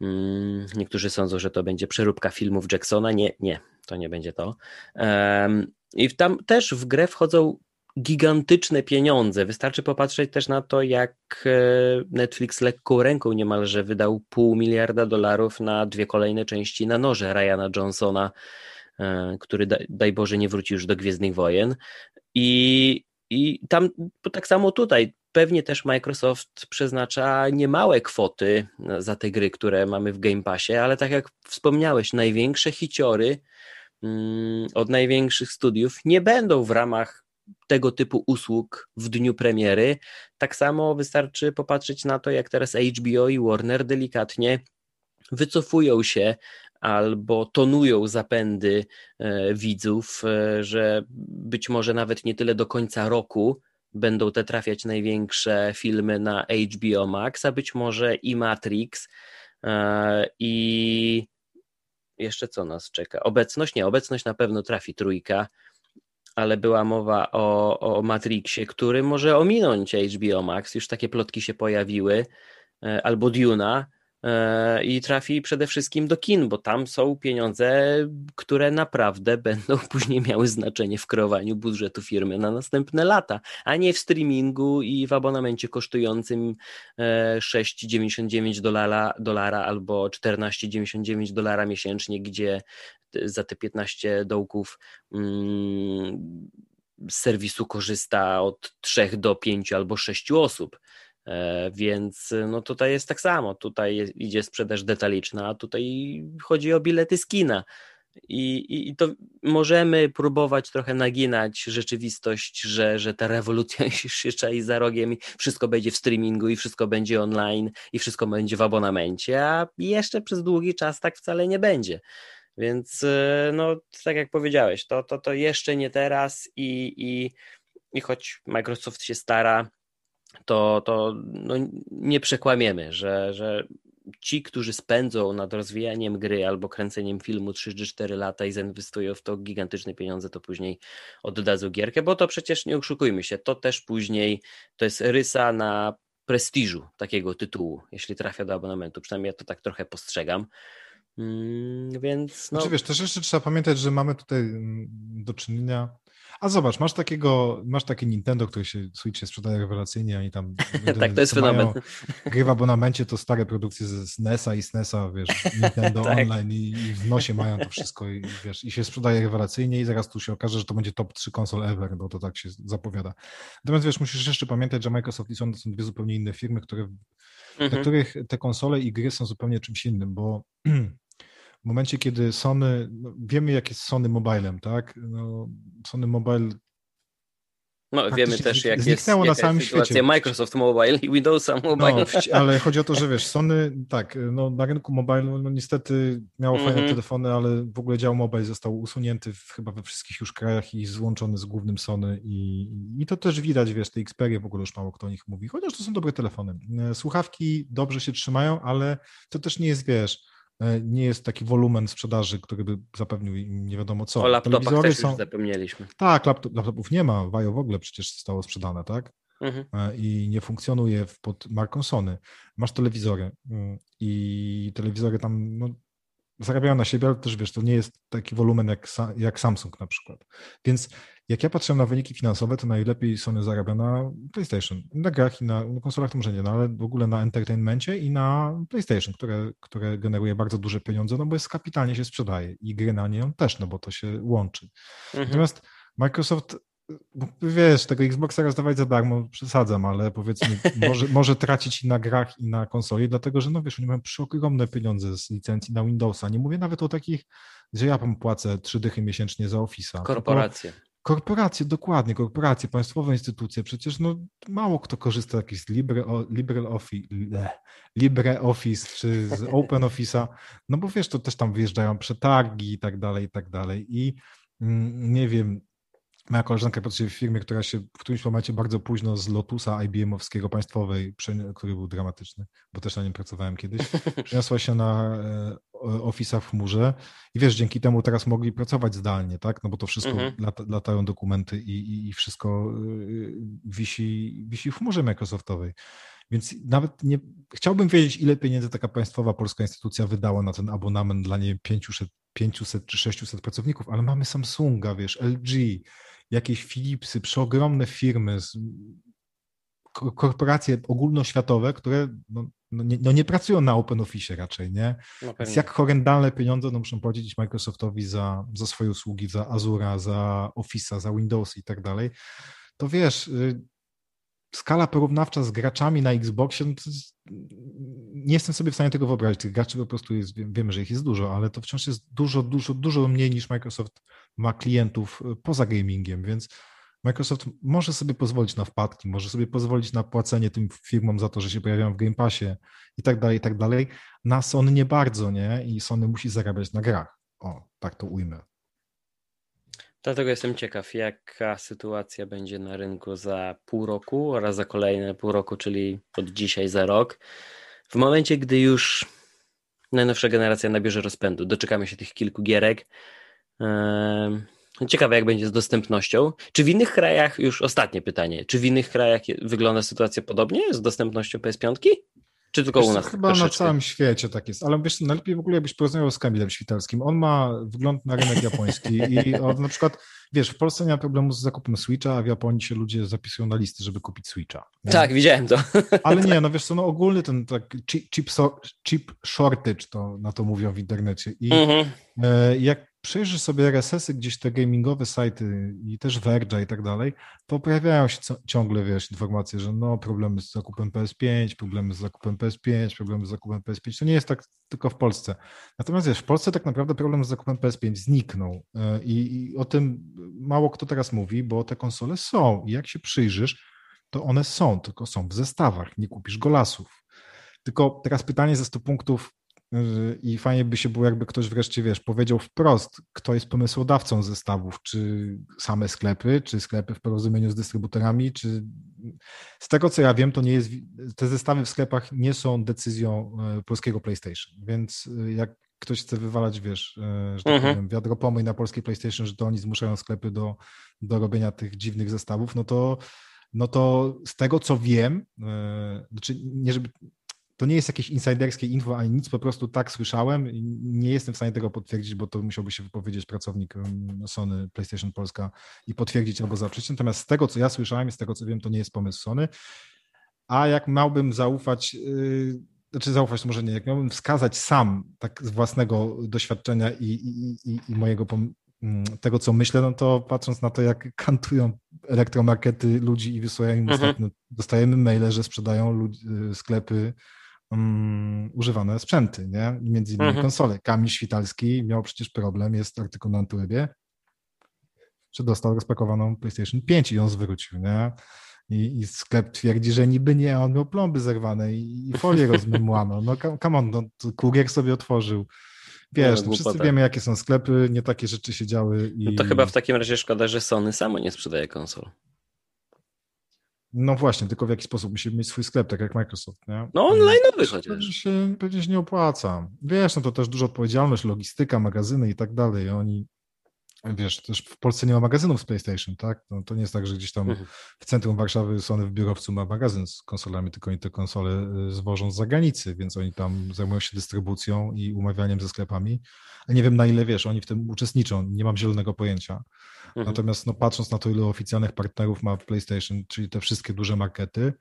Mm, niektórzy sądzą, że to będzie przeróbka filmów Jacksona. Nie, nie, to nie będzie to. I tam też w grę wchodzą gigantyczne pieniądze. Wystarczy popatrzeć też na to, jak e, Netflix lekką ręką niemalże wydał pół miliarda dolarów na dwie kolejne części na noże Ryana Johnsona, e, który daj Boże nie wróci już do Gwiezdnych Wojen. I, i tam tak samo tutaj Pewnie też Microsoft przeznacza niemałe kwoty za te gry, które mamy w Game Passie, ale tak jak wspomniałeś, największe hiciory mm, od największych studiów nie będą w ramach tego typu usług w dniu premiery. Tak samo wystarczy popatrzeć na to, jak teraz HBO i Warner delikatnie wycofują się albo tonują zapędy e, widzów, e, że być może nawet nie tyle do końca roku będą te trafiać największe filmy na HBO Max, a być może i Matrix e, i jeszcze co nas czeka? Obecność? Nie, obecność na pewno trafi trójka, ale była mowa o, o Matrixie, który może ominąć HBO Max, już takie plotki się pojawiły, e, albo Duna, i trafi przede wszystkim do kin, bo tam są pieniądze, które naprawdę *laughs* będą później miały znaczenie w kreowaniu budżetu firmy na następne lata, a nie w streamingu i w abonamencie kosztującym 6,99 e, dolara, dolara albo 14,99 dolara miesięcznie, gdzie za te 15 dołków mm, z serwisu korzysta od 3 do 5 albo 6 osób. E, więc no tutaj jest tak samo. Tutaj idzie sprzedaż detaliczna, a tutaj chodzi o bilety z kina. I, i, I, to możemy próbować trochę naginać rzeczywistość, że, że ta rewolucja *laughs* się czai za rogiem i wszystko będzie w streamingu i wszystko będzie online i wszystko będzie w abonamencie, a jeszcze przez długi czas tak wcale nie będzie. Więc e, no, tak jak powiedziałeś, to, to, to jeszcze nie teraz i, i, i choć Microsoft się stara, to, to no, nie przekłamiemy, że, że ci, którzy spędzą nad rozwijaniem gry albo kręceniem filmu 3 czy 4 lata i zainwestują w to gigantyczne pieniądze, to później oddadzą gierkę, bo to przecież nie oszukujmy się, to też później to jest rysa na prestiżu takiego tytułu, jeśli trafia do abonamentu. Przynajmniej ja to tak trochę postrzegam. Mm, więc. No... Znaczy, wiesz, też jeszcze trzeba pamiętać, że mamy tutaj mm, do czynienia a zobacz, masz takiego, masz takie Nintendo, które się Switch się sprzedaje rewelacyjnie, oni tam *laughs* tak, to jest fenomen. Gry w abonamencie to stare produkcje z SNESa i SNESa, wiesz, Nintendo *laughs* tak. Online i, i, w nosie mają to wszystko i wiesz, i się sprzedaje rewelacyjnie i zaraz tu się okaże, że to będzie top 3 konsol ever, bo to tak się zapowiada. Natomiast wiesz, musisz jeszcze pamiętać, że Microsoft i Sony to są dwie zupełnie inne firmy, które, mhm. dla których te konsole i gry są zupełnie czymś innym, bo *clears throat* w momencie, kiedy Sony, no wiemy jak jest Sony Mobilem, tak? No, Sony Mobile no, wiemy też, jak jest, na jaka całym jest sytuacja świecie. Microsoft Mobile i Windowsa Mobile. No, ale chodzi o to, że wiesz, Sony, tak, no, na rynku mobile no, niestety miało mm -hmm. fajne telefony, ale w ogóle dział mobile został usunięty w, chyba we wszystkich już krajach i złączony z głównym Sony i, i to też widać, wiesz, te Xperia w ogóle już mało kto o nich mówi, chociaż to są dobre telefony. E, słuchawki dobrze się trzymają, ale to też nie jest, wiesz, nie jest taki wolumen sprzedaży, który by zapewnił im nie wiadomo co. O laptopach też są... już zapomnieliśmy. Tak, laptop, laptopów nie ma, Vajo w ogóle przecież zostało sprzedane, tak? Mhm. E, I nie funkcjonuje pod marką Sony. Masz telewizory mm, i telewizory tam no, zarabiają na siebie, ale też wiesz, to nie jest taki wolumen jak, jak Samsung na przykład. Więc jak ja patrzę na wyniki finansowe, to najlepiej Sony zarabia na PlayStation. Na grach i na, na konsolach to może nie, no, ale w ogóle na entertainmencie i na PlayStation, które, które generuje bardzo duże pieniądze, no bo jest kapitalnie się sprzedaje i gry na nią też, no bo to się łączy. Mhm. Natomiast Microsoft wiesz, tego Xboxa rozdawać za darmo, przesadzam, ale powiedzmy, *laughs* może, może tracić i na grach, i na konsoli, dlatego że, no wiesz, oni mają przeogromne pieniądze z licencji na Windowsa. Nie mówię nawet o takich, że ja płacę trzy dychy miesięcznie za Office'a. Korporacje. Korporacje, dokładnie, korporacje, państwowe instytucje. Przecież no, mało kto korzysta jakiś z Libre, LibreOffice, LibreOffice czy z *laughs* OpenOffice'a, no bo wiesz, to też tam wyjeżdżają przetargi i tak dalej, i tak dalej. I mm, nie wiem, Moja koleżanka pracuje w firmie, która się w którymś momencie bardzo późno z Lotusa IBM-owskiego państwowej, który był dramatyczny, bo też na nim pracowałem kiedyś, *laughs* przeniosła się na e, Office'a w chmurze i wiesz, dzięki temu teraz mogli pracować zdalnie, tak? No bo to wszystko mhm. lata, latają dokumenty i, i, i wszystko e, wisi, wisi w chmurze Microsoftowej. Więc nawet nie chciałbym wiedzieć, ile pieniędzy taka państwowa polska instytucja wydała na ten abonament dla nie 500, 500 czy 600 pracowników, ale mamy Samsunga, wiesz, LG, jakieś Philipsy, przeogromne firmy, korporacje ogólnoświatowe, które no, no, nie, no nie, pracują na Open Office raczej, nie? No Więc jak horrendalne pieniądze no muszą płacić Microsoftowi za, za swoje usługi, za Azura, za Office'a, za Windows i tak dalej, to wiesz, y, skala porównawcza z graczami na Xboxie, no jest, nie jestem sobie w stanie tego wyobrazić. Tych graczy po prostu jest, wiemy, że ich jest dużo, ale to wciąż jest dużo, dużo, dużo mniej niż Microsoft ma klientów y, poza gamingiem, więc Microsoft może sobie pozwolić na wpadki, może sobie pozwolić na płacenie tym firmom za to, że się pojawiają w Game Passie i tak dalej, i tak dalej. Na Sony nie bardzo, nie? I Sony musi zarabiać na grach. O, tak to ujmę. Dlatego jestem ciekaw, jaka sytuacja będzie na rynku za pół roku oraz za kolejne pół roku, czyli od dzisiaj za rok. W momencie, gdy już najnowsza generacja nabierze rozpędu, doczekamy się tych kilku gierek. Ciekawe, jak będzie z dostępnością. Czy w innych krajach, już ostatnie pytanie, czy w innych krajach wygląda sytuacja podobnie z dostępnością PS5? Czy tylko wiesz, u nas? Chyba troszeczkę? na całym świecie tak jest, ale wiesz, najlepiej w ogóle jakbyś porozmawiał z Kamilem Świtalskim. On ma wgląd na rynek japoński i *laughs* on na przykład, wiesz, w Polsce nie ma problemu z zakupem Switcha, a w Japonii się ludzie zapisują na listy, żeby kupić Switcha. Nie? Tak, widziałem to. *laughs* Ale nie, no *laughs* wiesz co, no ogólny ten tak chip, chip shortage, to na to mówią w internecie i mhm. E, jak przejrzysz sobie RSS-y, gdzieś te gamingowe sajty i też Verge'a i tak dalej, to pojawiają się ciągle, wiesz, informacje, że no problemy z zakupem PS5, problemy z zakupem PS5, problemy z zakupem PS5. To nie jest tak tylko w Polsce. Natomiast wiesz, w Polsce tak naprawdę problem z zakupem PS5 zniknął e, i, i o tym mało kto teraz mówi, bo te konsole są i jak się przyjrzysz, to one są, tylko są w zestawach, nie kupisz golasów. Tylko teraz pytanie ze 100 punktów, i fajnie by się było, jakby ktoś wreszcie, wiesz, powiedział wprost, kto jest pomysłodawcą zestawów, czy same sklepy, czy sklepy w porozumieniu z dystrybutorami, czy z tego co ja wiem, to nie jest, te zestawy w sklepach nie są decyzją e, polskiego PlayStation, więc e, jak ktoś chce wywalać, wiesz, e, że tak mhm. powiem, wiadro pomyj na polskiej PlayStation, że to oni zmuszają sklepy do, do robienia tych dziwnych zestawów, no to no to z tego co wiem, znaczy nie żeby to nie jest jakieś insiderskie info ani nic, po prostu tak słyszałem. Nie jestem w stanie tego potwierdzić, bo to musiałby się wypowiedzieć pracownik Sony PlayStation Polska i potwierdzić albo zaprzeć. Natomiast z tego, co ja słyszałem i z tego, co wiem, to nie jest pomysł Sony. A jak miałbym zaufać, yy, znaczy zaufać może nie, jak miałbym wskazać sam tak z własnego doświadczenia i, i, i, i mojego mm, tego, co myślę, no to patrząc na to, jak kantują elektromarkety ludzi i wysyłają im mhm. ostatnio, dostajemy maile, że sprzedają ludzi, y, sklepy um, używane sprzęty, nie? Między innymi mhm. konsole. Kamil Świtalski miał przecież problem, jest artykuł na Antywebie, że dostał rozpakowaną PlayStation 5 i ją zwrócił, nie? I, I, sklep twierdzi, że niby nie, on miał plomby zerwane i, i folię rozmymłano. No come on, no, kurier sobie otworzył. Wiesz, no, wszyscy wiemy, jakie są sklepy, nie takie rzeczy się działy. I... No to chyba w takim razie szkoda, że Sony samo nie sprzedaje konsol. No właśnie, tylko w jaki sposób musimy mieć swój sklep, tak jak Microsoft, nie? No online'owy chociaż. Pewnie się, pewnie się nie opłaca. Wiesz, no to też duża odpowiedzialność, logistyka, magazyny i tak dalej. Oni, wiesz, też w Polsce nie ma magazynów z PlayStation, tak? No, to nie jest tak, że gdzieś tam mhm. w centrum Warszawy Sony w biurowcu ma magazyn z konsolami, tylko oni te konsole y, zwożą z zagranicy, więc oni tam zajmują się dystrybucją i umawianiem ze sklepami. A nie wiem na ile, wiesz, oni w tym uczestniczą, nie mam zielonego pojęcia. Mhm. Natomiast no, patrząc na to, ile oficjalnych partnerów ma PlayStation, czyli te wszystkie duże markety,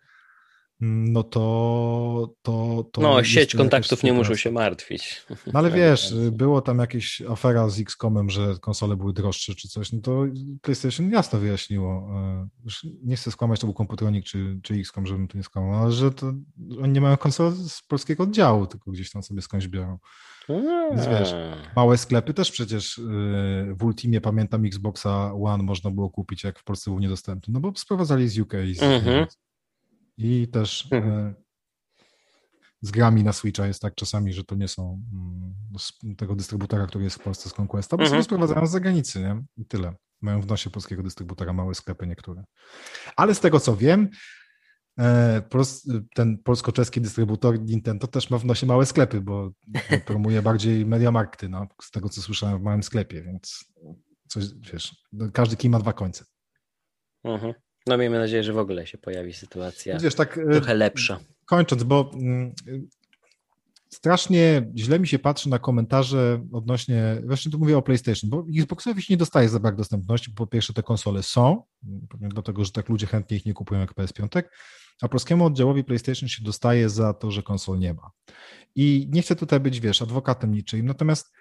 no to. to, to no, sieć kontaktów nie muszą się martwić. No ale *laughs* wiesz, było tam jakieś afera z X-Comem, że konsole były droższe czy coś, no to PlayStation jasno wyjaśniło. E, już nie chcę skłamać, to był komputronik czy, czy X-Com, żebym tu nie skłamał, ale że to oni nie mają konsol z polskiego oddziału, tylko gdzieś tam sobie skądś biorą. Więc wiesz, małe sklepy też przecież y, w Ultimie, pamiętam, Xboxa One można było kupić, jak w Polsce był niedostępny, no bo sprowadzali z UK z, mhm. I też mhm. z grami na Switcha jest tak czasami, że to nie są mm, tego dystrybutora, który jest w Polsce z Conquesta, bo mhm. sobie sprowadzają z zagranicy, nie? I tyle. Mają w nosie polskiego dystrybutora małe sklepy niektóre. Ale z tego co wiem, E, ten polsko-czeski dystrybutor Nintendo też ma w nosie małe sklepy, bo, promuje *laughs* bardziej Mediamarkty, no, z tego co słyszałem w małym sklepie, więc coś, wiesz, każdy kij ma dwa końce. Mhm. No miejmy nadzieję, że w ogóle się pojawi sytuacja wiesz, tak, e, trochę lepsza. Kończąc, bo mm, strasznie źle mi się patrzy na komentarze odnośnie, właśnie tu mówię o PlayStation, bo Xboxowi się nie dostaje za brak dostępności, po pierwsze te konsole są, dlatego, że tak ludzie chętnie ich nie kupują jak PS5, a polskiemu oddziałowi PlayStation się dostaje za to, że konsol nie ma. I nie chcę tutaj być, wiesz, adwokatem niczym, natomiast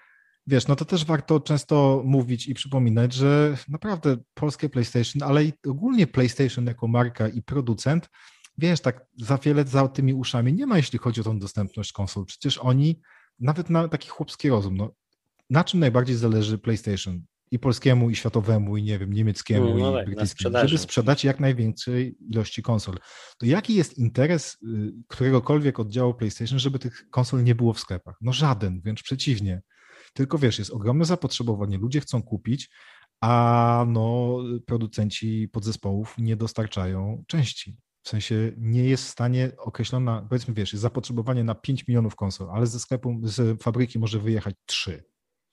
wiesz, no to też warto często mówić i przypominać, że naprawdę polskie PlayStation, ale i ogólnie PlayStation jako marka i producent, wiesz, tak za wiele za tymi uszami nie ma, jeśli chodzi o tą dostępność konsol. Przecież oni, nawet na taki chłopski rozum, no, na czym najbardziej zależy PlayStation? i polskiemu, i światowemu, i nie wiem, niemieckiemu, no, i tak, brytyjskiemu, żeby sprzedać jak największej ilości konsol. To jaki jest interes y, któregokolwiek oddziału PlayStation, żeby tych konsol nie było w sklepach? No żaden, wręcz przeciwnie. Tylko wiesz, jest ogromne zapotrzebowanie, ludzie chcą kupić, a no producenci podzespołów nie dostarczają części. W sensie nie jest w stanie określona, powiedzmy, wiesz, jest zapotrzebowanie na 5 milionów konsol, ale ze sklepu, z fabryki może wyjechać 3.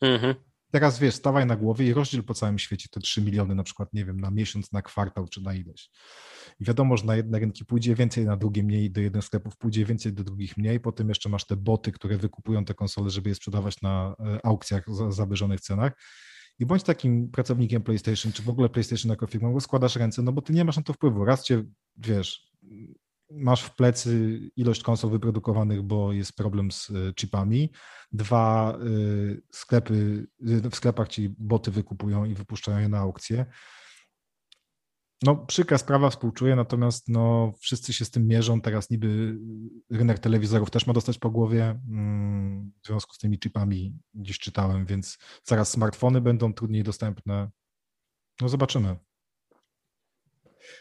Mhm. Teraz wiesz, stawaj na głowie i rozdziel po całym świecie te 3 miliony, na przykład, nie wiem, na miesiąc, na kwartał czy na ileś. I wiadomo, że na jedne rynki pójdzie więcej, na drugie mniej, do jednych sklepów pójdzie więcej, do drugich mniej. Potem jeszcze masz te boty, które wykupują te konsole, żeby je sprzedawać na e, aukcjach za zawyżonych cenach. I bądź takim pracownikiem PlayStation, czy w ogóle PlayStation jako firmą, bo składasz ręce, no bo ty nie masz na to wpływu. Raz cię, wiesz, masz w plecy ilość konsol wyprodukowanych, bo jest problem z y, chipami. Dwa, y, sklepy, w sklepach ci boty wykupują i wypuszczają je na aukcję. No, przykra sprawa, współczuję, natomiast no, wszyscy się z tym mierzą. Teraz niby rynek telewizorów też ma dostać po głowie mm, w związku z tymi chipami, gdzieś czytałem, więc zaraz smartfony będą trudniej dostępne. No, zobaczymy.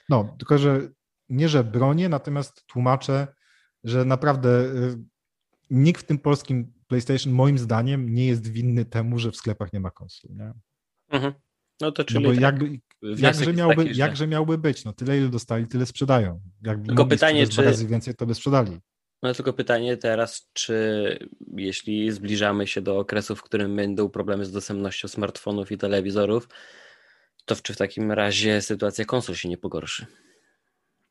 No, tylko że nie, że bronię, natomiast tłumaczę, że naprawdę y, nikt w tym polskim PlayStation, moim zdaniem, nie jest winny temu, że w sklepach nie ma konsol. Nie? Mhm. No to No czyli bo tak, jakby, jakże, miałby, taki, że- jakże miałby być? No tyle, ile dostali, tyle sprzedają. Jakby Tylko pytanie, czy- razy więcej, to by sprzedali. No tylko pytanie teraz, czy jeśli zbliżamy się do okresu, w którym będą problemy z dostępnością smartfonów i telewizorów, to czy w takim razie sytuacja konsol się nie pogorszy?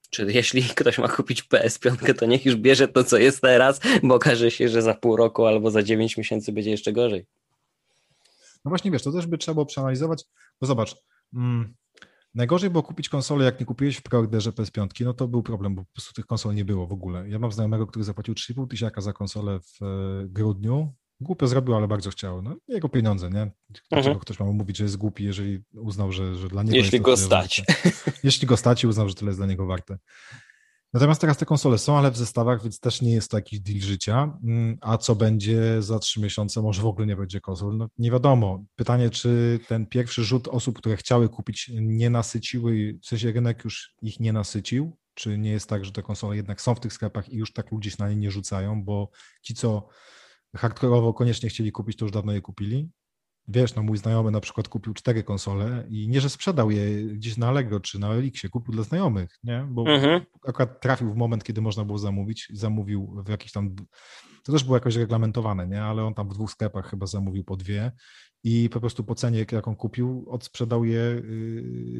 Czy jeśli ktoś ma kupić PS5, to niech już bierze to, co jest teraz, bo okaże się, że za pół roku albo za 9 miesięcy będzie jeszcze gorzej. No właśnie, wiesz, to też by trzeba było przeanalizować, bo zobacz, mm, najgorzej było kupić konsolę, jak nie kupiłeś w preorderze PS5, no to był problem, bo po prostu tych konsol nie było w ogóle. Ja mam znajomego, który zapłacił 3,5 tysiaka za konsolę w e, grudniu. Głupio zrobił, ale bardzo chciał. No, jego pieniądze, nie? Dlaczego Mhm. ktoś ma mówić, że jest głupi, jeżeli uznał, że, że dla niego Jeśli go stać. warte. Jeśli go stać i uznał, że tyle jest dla niego warte. Natomiast teraz te konsole są, ale w zestawach, więc też nie jest to jakiś deal życia. Mm, A co będzie za trzy miesiące? Może w ogóle nie będzie konsol? No, nie wiadomo. Pytanie, czy ten pierwszy rzut osób, które chciały kupić, nie nasyciły, w sensie rynek już ich nie nasycił? Czy nie jest tak, że te konsole jednak są w tych sklepach i już tak ludzie się na nie nie rzucają, bo ci, co hardkorowo koniecznie chcieli kupić, to już dawno je kupili? Wiesz, no mój znajomy na przykład kupił cztery konsole i nie, że sprzedał je gdzieś na Allegro czy na Elixie, kupił dla znajomych, nie? Bo Mhm. akurat trafił w moment, kiedy można było zamówić, zamówił w jakiś tam, to też było jakoś reglamentowane, nie? Ale on tam w dwóch sklepach chyba zamówił po dwie i po prostu po cenie, jaką kupił, odsprzedał je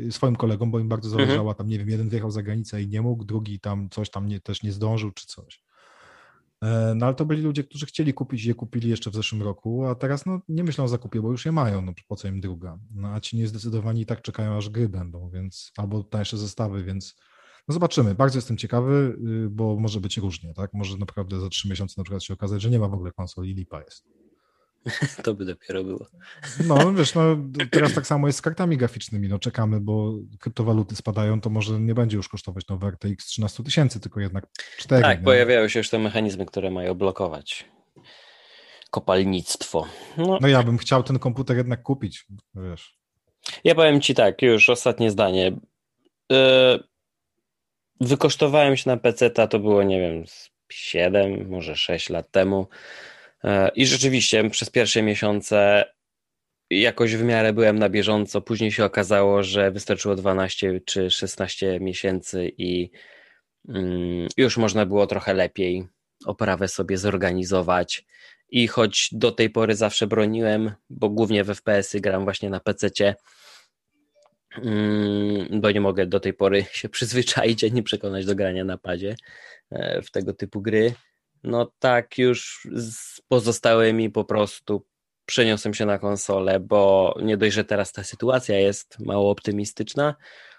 yy, swoim kolegom, bo im bardzo Mhm. zależało, tam nie wiem, jeden wjechał za granicę i nie mógł, drugi tam coś tam nie, też nie zdążył czy coś. E, No ale to byli ludzie, którzy chcieli kupić je kupili jeszcze w zeszłym roku, a teraz no, nie myślą o zakupie, bo już je mają, no po co im druga. No a ci niezdecydowani i tak czekają, aż gry będą, więc albo tańsze zestawy, więc no zobaczymy. Bardzo jestem ciekawy, y, bo może być różnie, tak? Może naprawdę za trzy miesiące na przykład się okazać, że nie ma w ogóle konsoli i lipa jest. *laughs* To by dopiero było. No wiesz, no teraz tak samo jest z kartami graficznymi, no czekamy, bo kryptowaluty spadają, to może nie będzie już kosztować nowe RTX 13 tysięcy, tylko jednak 4. Tak, nie? pojawiają się już te mechanizmy, które mają blokować kopalnictwo. No, No ja bym chciał ten komputer jednak kupić, wiesz. Ja powiem ci tak, już ostatnie zdanie. Yy, Wykosztowałem się na PC, to było, nie wiem, z 7, może 6 lat temu. Yy, I rzeczywiście przez pierwsze miesiące jakoś w miarę byłem na bieżąco. Później się okazało, że wystarczyło 12 czy 16 miesięcy i mm, już można było trochę lepiej oprawę sobie zorganizować. I choć do tej pory zawsze broniłem, bo głównie w FPS-y gram właśnie na PC-cie, mm, bo nie mogę do tej pory się przyzwyczaić ani przekonać do grania na padzie e, w tego typu gry. No tak już z pozostałymi po prostu przeniosłem się na konsolę, bo nie dość, że teraz ta sytuacja jest mało optymistyczna,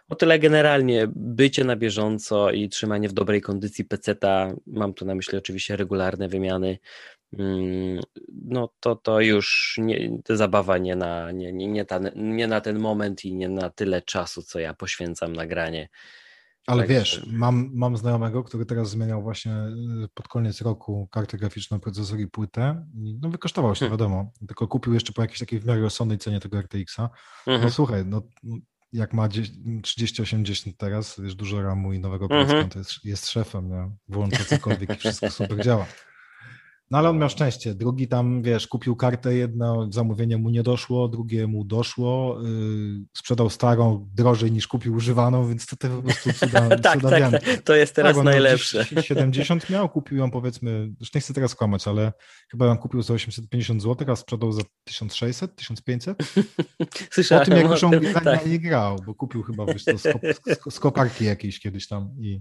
o tyle generalnie bycie na bieżąco i trzymanie w dobrej kondycji peceta, mam tu na myśli oczywiście regularne wymiany, mm, no to, to już nie, to zabawa nie na, nie, nie, nie, ta, nie na ten moment i nie na tyle czasu, co ja poświęcam na granie. Ale Także- wiesz, mam, mam znajomego, który teraz zmieniał właśnie y, pod koniec roku kartę graficzną, procesor i płytę. No wykosztował się, Hmm. wiadomo, tylko kupił jeszcze po jakiejś takiej w miarę rozsądnej cenie tego RTX-a. No Mhm. słuchaj, no jak ma 3080 teraz, wiesz, dużo ramu i nowego Mhm. procesora, to jest, jest szefem, nie? włącza cokolwiek i wszystko super działa. No ale on miał szczęście. Drugi tam, wiesz, kupił kartę, jedno zamówienie mu nie doszło, drugie mu doszło, yy, sprzedał starą drożej niż kupił używaną, więc to te po prostu cuda, *laughs* tak, cuda tak, tak, to jest teraz Tak, najlepsze. gdzieś 70 miał, kupił ją powiedzmy, już nie chcę teraz kłamać, ale chyba ją kupił za 850 zł, a sprzedał za 1600, 1500? Po Słyszałem tym, jak już on tak. nie grał, bo kupił chyba wiesz, to z, kop, z, z koparki jakiejś kiedyś tam i,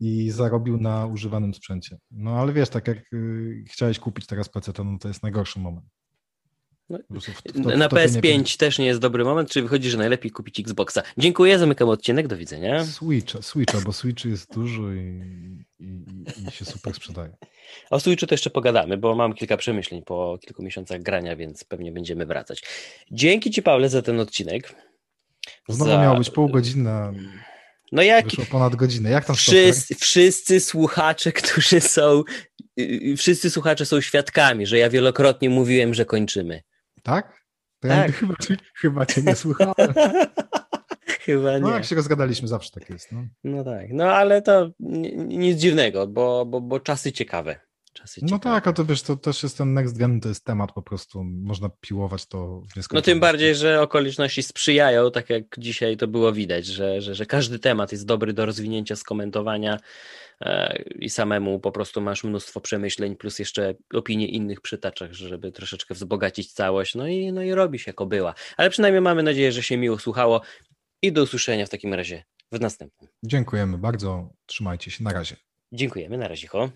i zarobił na używanym sprzęcie. No ale wiesz, tak jak y, chciałeś kupić teraz PC, to, no, to jest najgorszy moment. No, na PS5 też nie jest dobry moment, czy wychodzi, że najlepiej kupić Xboxa. Dziękuję, zamykam odcinek, do widzenia. Switcha, Switcha bo Switch jest dużo i, i, i się super sprzedaje. O Switchu to jeszcze pogadamy, bo mam kilka przemyśleń po kilku miesiącach grania, więc pewnie będziemy wracać. Dzięki Ci, Paweł, za ten odcinek. Znowu za... miało być pół godziny. No jak... Wyszło ponad godzinę. Jak tam wszyscy, wszyscy słuchacze, *laughs* którzy są, y, y, wszyscy słuchacze są świadkami, że ja wielokrotnie mówiłem, że kończymy. Tak? To tak. Ja chyba, chyba cię nie słuchałem. *laughs* chyba nie. No jak się rozgadaliśmy, zawsze tak jest. No, no tak, no ale to nic dziwnego, bo, bo, bo czasy ciekawe. Czasy no tak, ale to wiesz, to też jest ten next gen, to jest temat po prostu, można piłować to w No tym bardziej, że okoliczności sprzyjają, tak jak dzisiaj to było widać, że, że, że każdy temat jest dobry do rozwinięcia, skomentowania e, i samemu po prostu masz mnóstwo przemyśleń, plus jeszcze opinie innych przytaczach, żeby troszeczkę wzbogacić całość, no i, no i robi się jako była. Ale przynajmniej mamy nadzieję, że się miło słuchało i do usłyszenia w takim razie w następnym. Dziękujemy bardzo, trzymajcie się, na razie. Dziękujemy, na razie. Ho.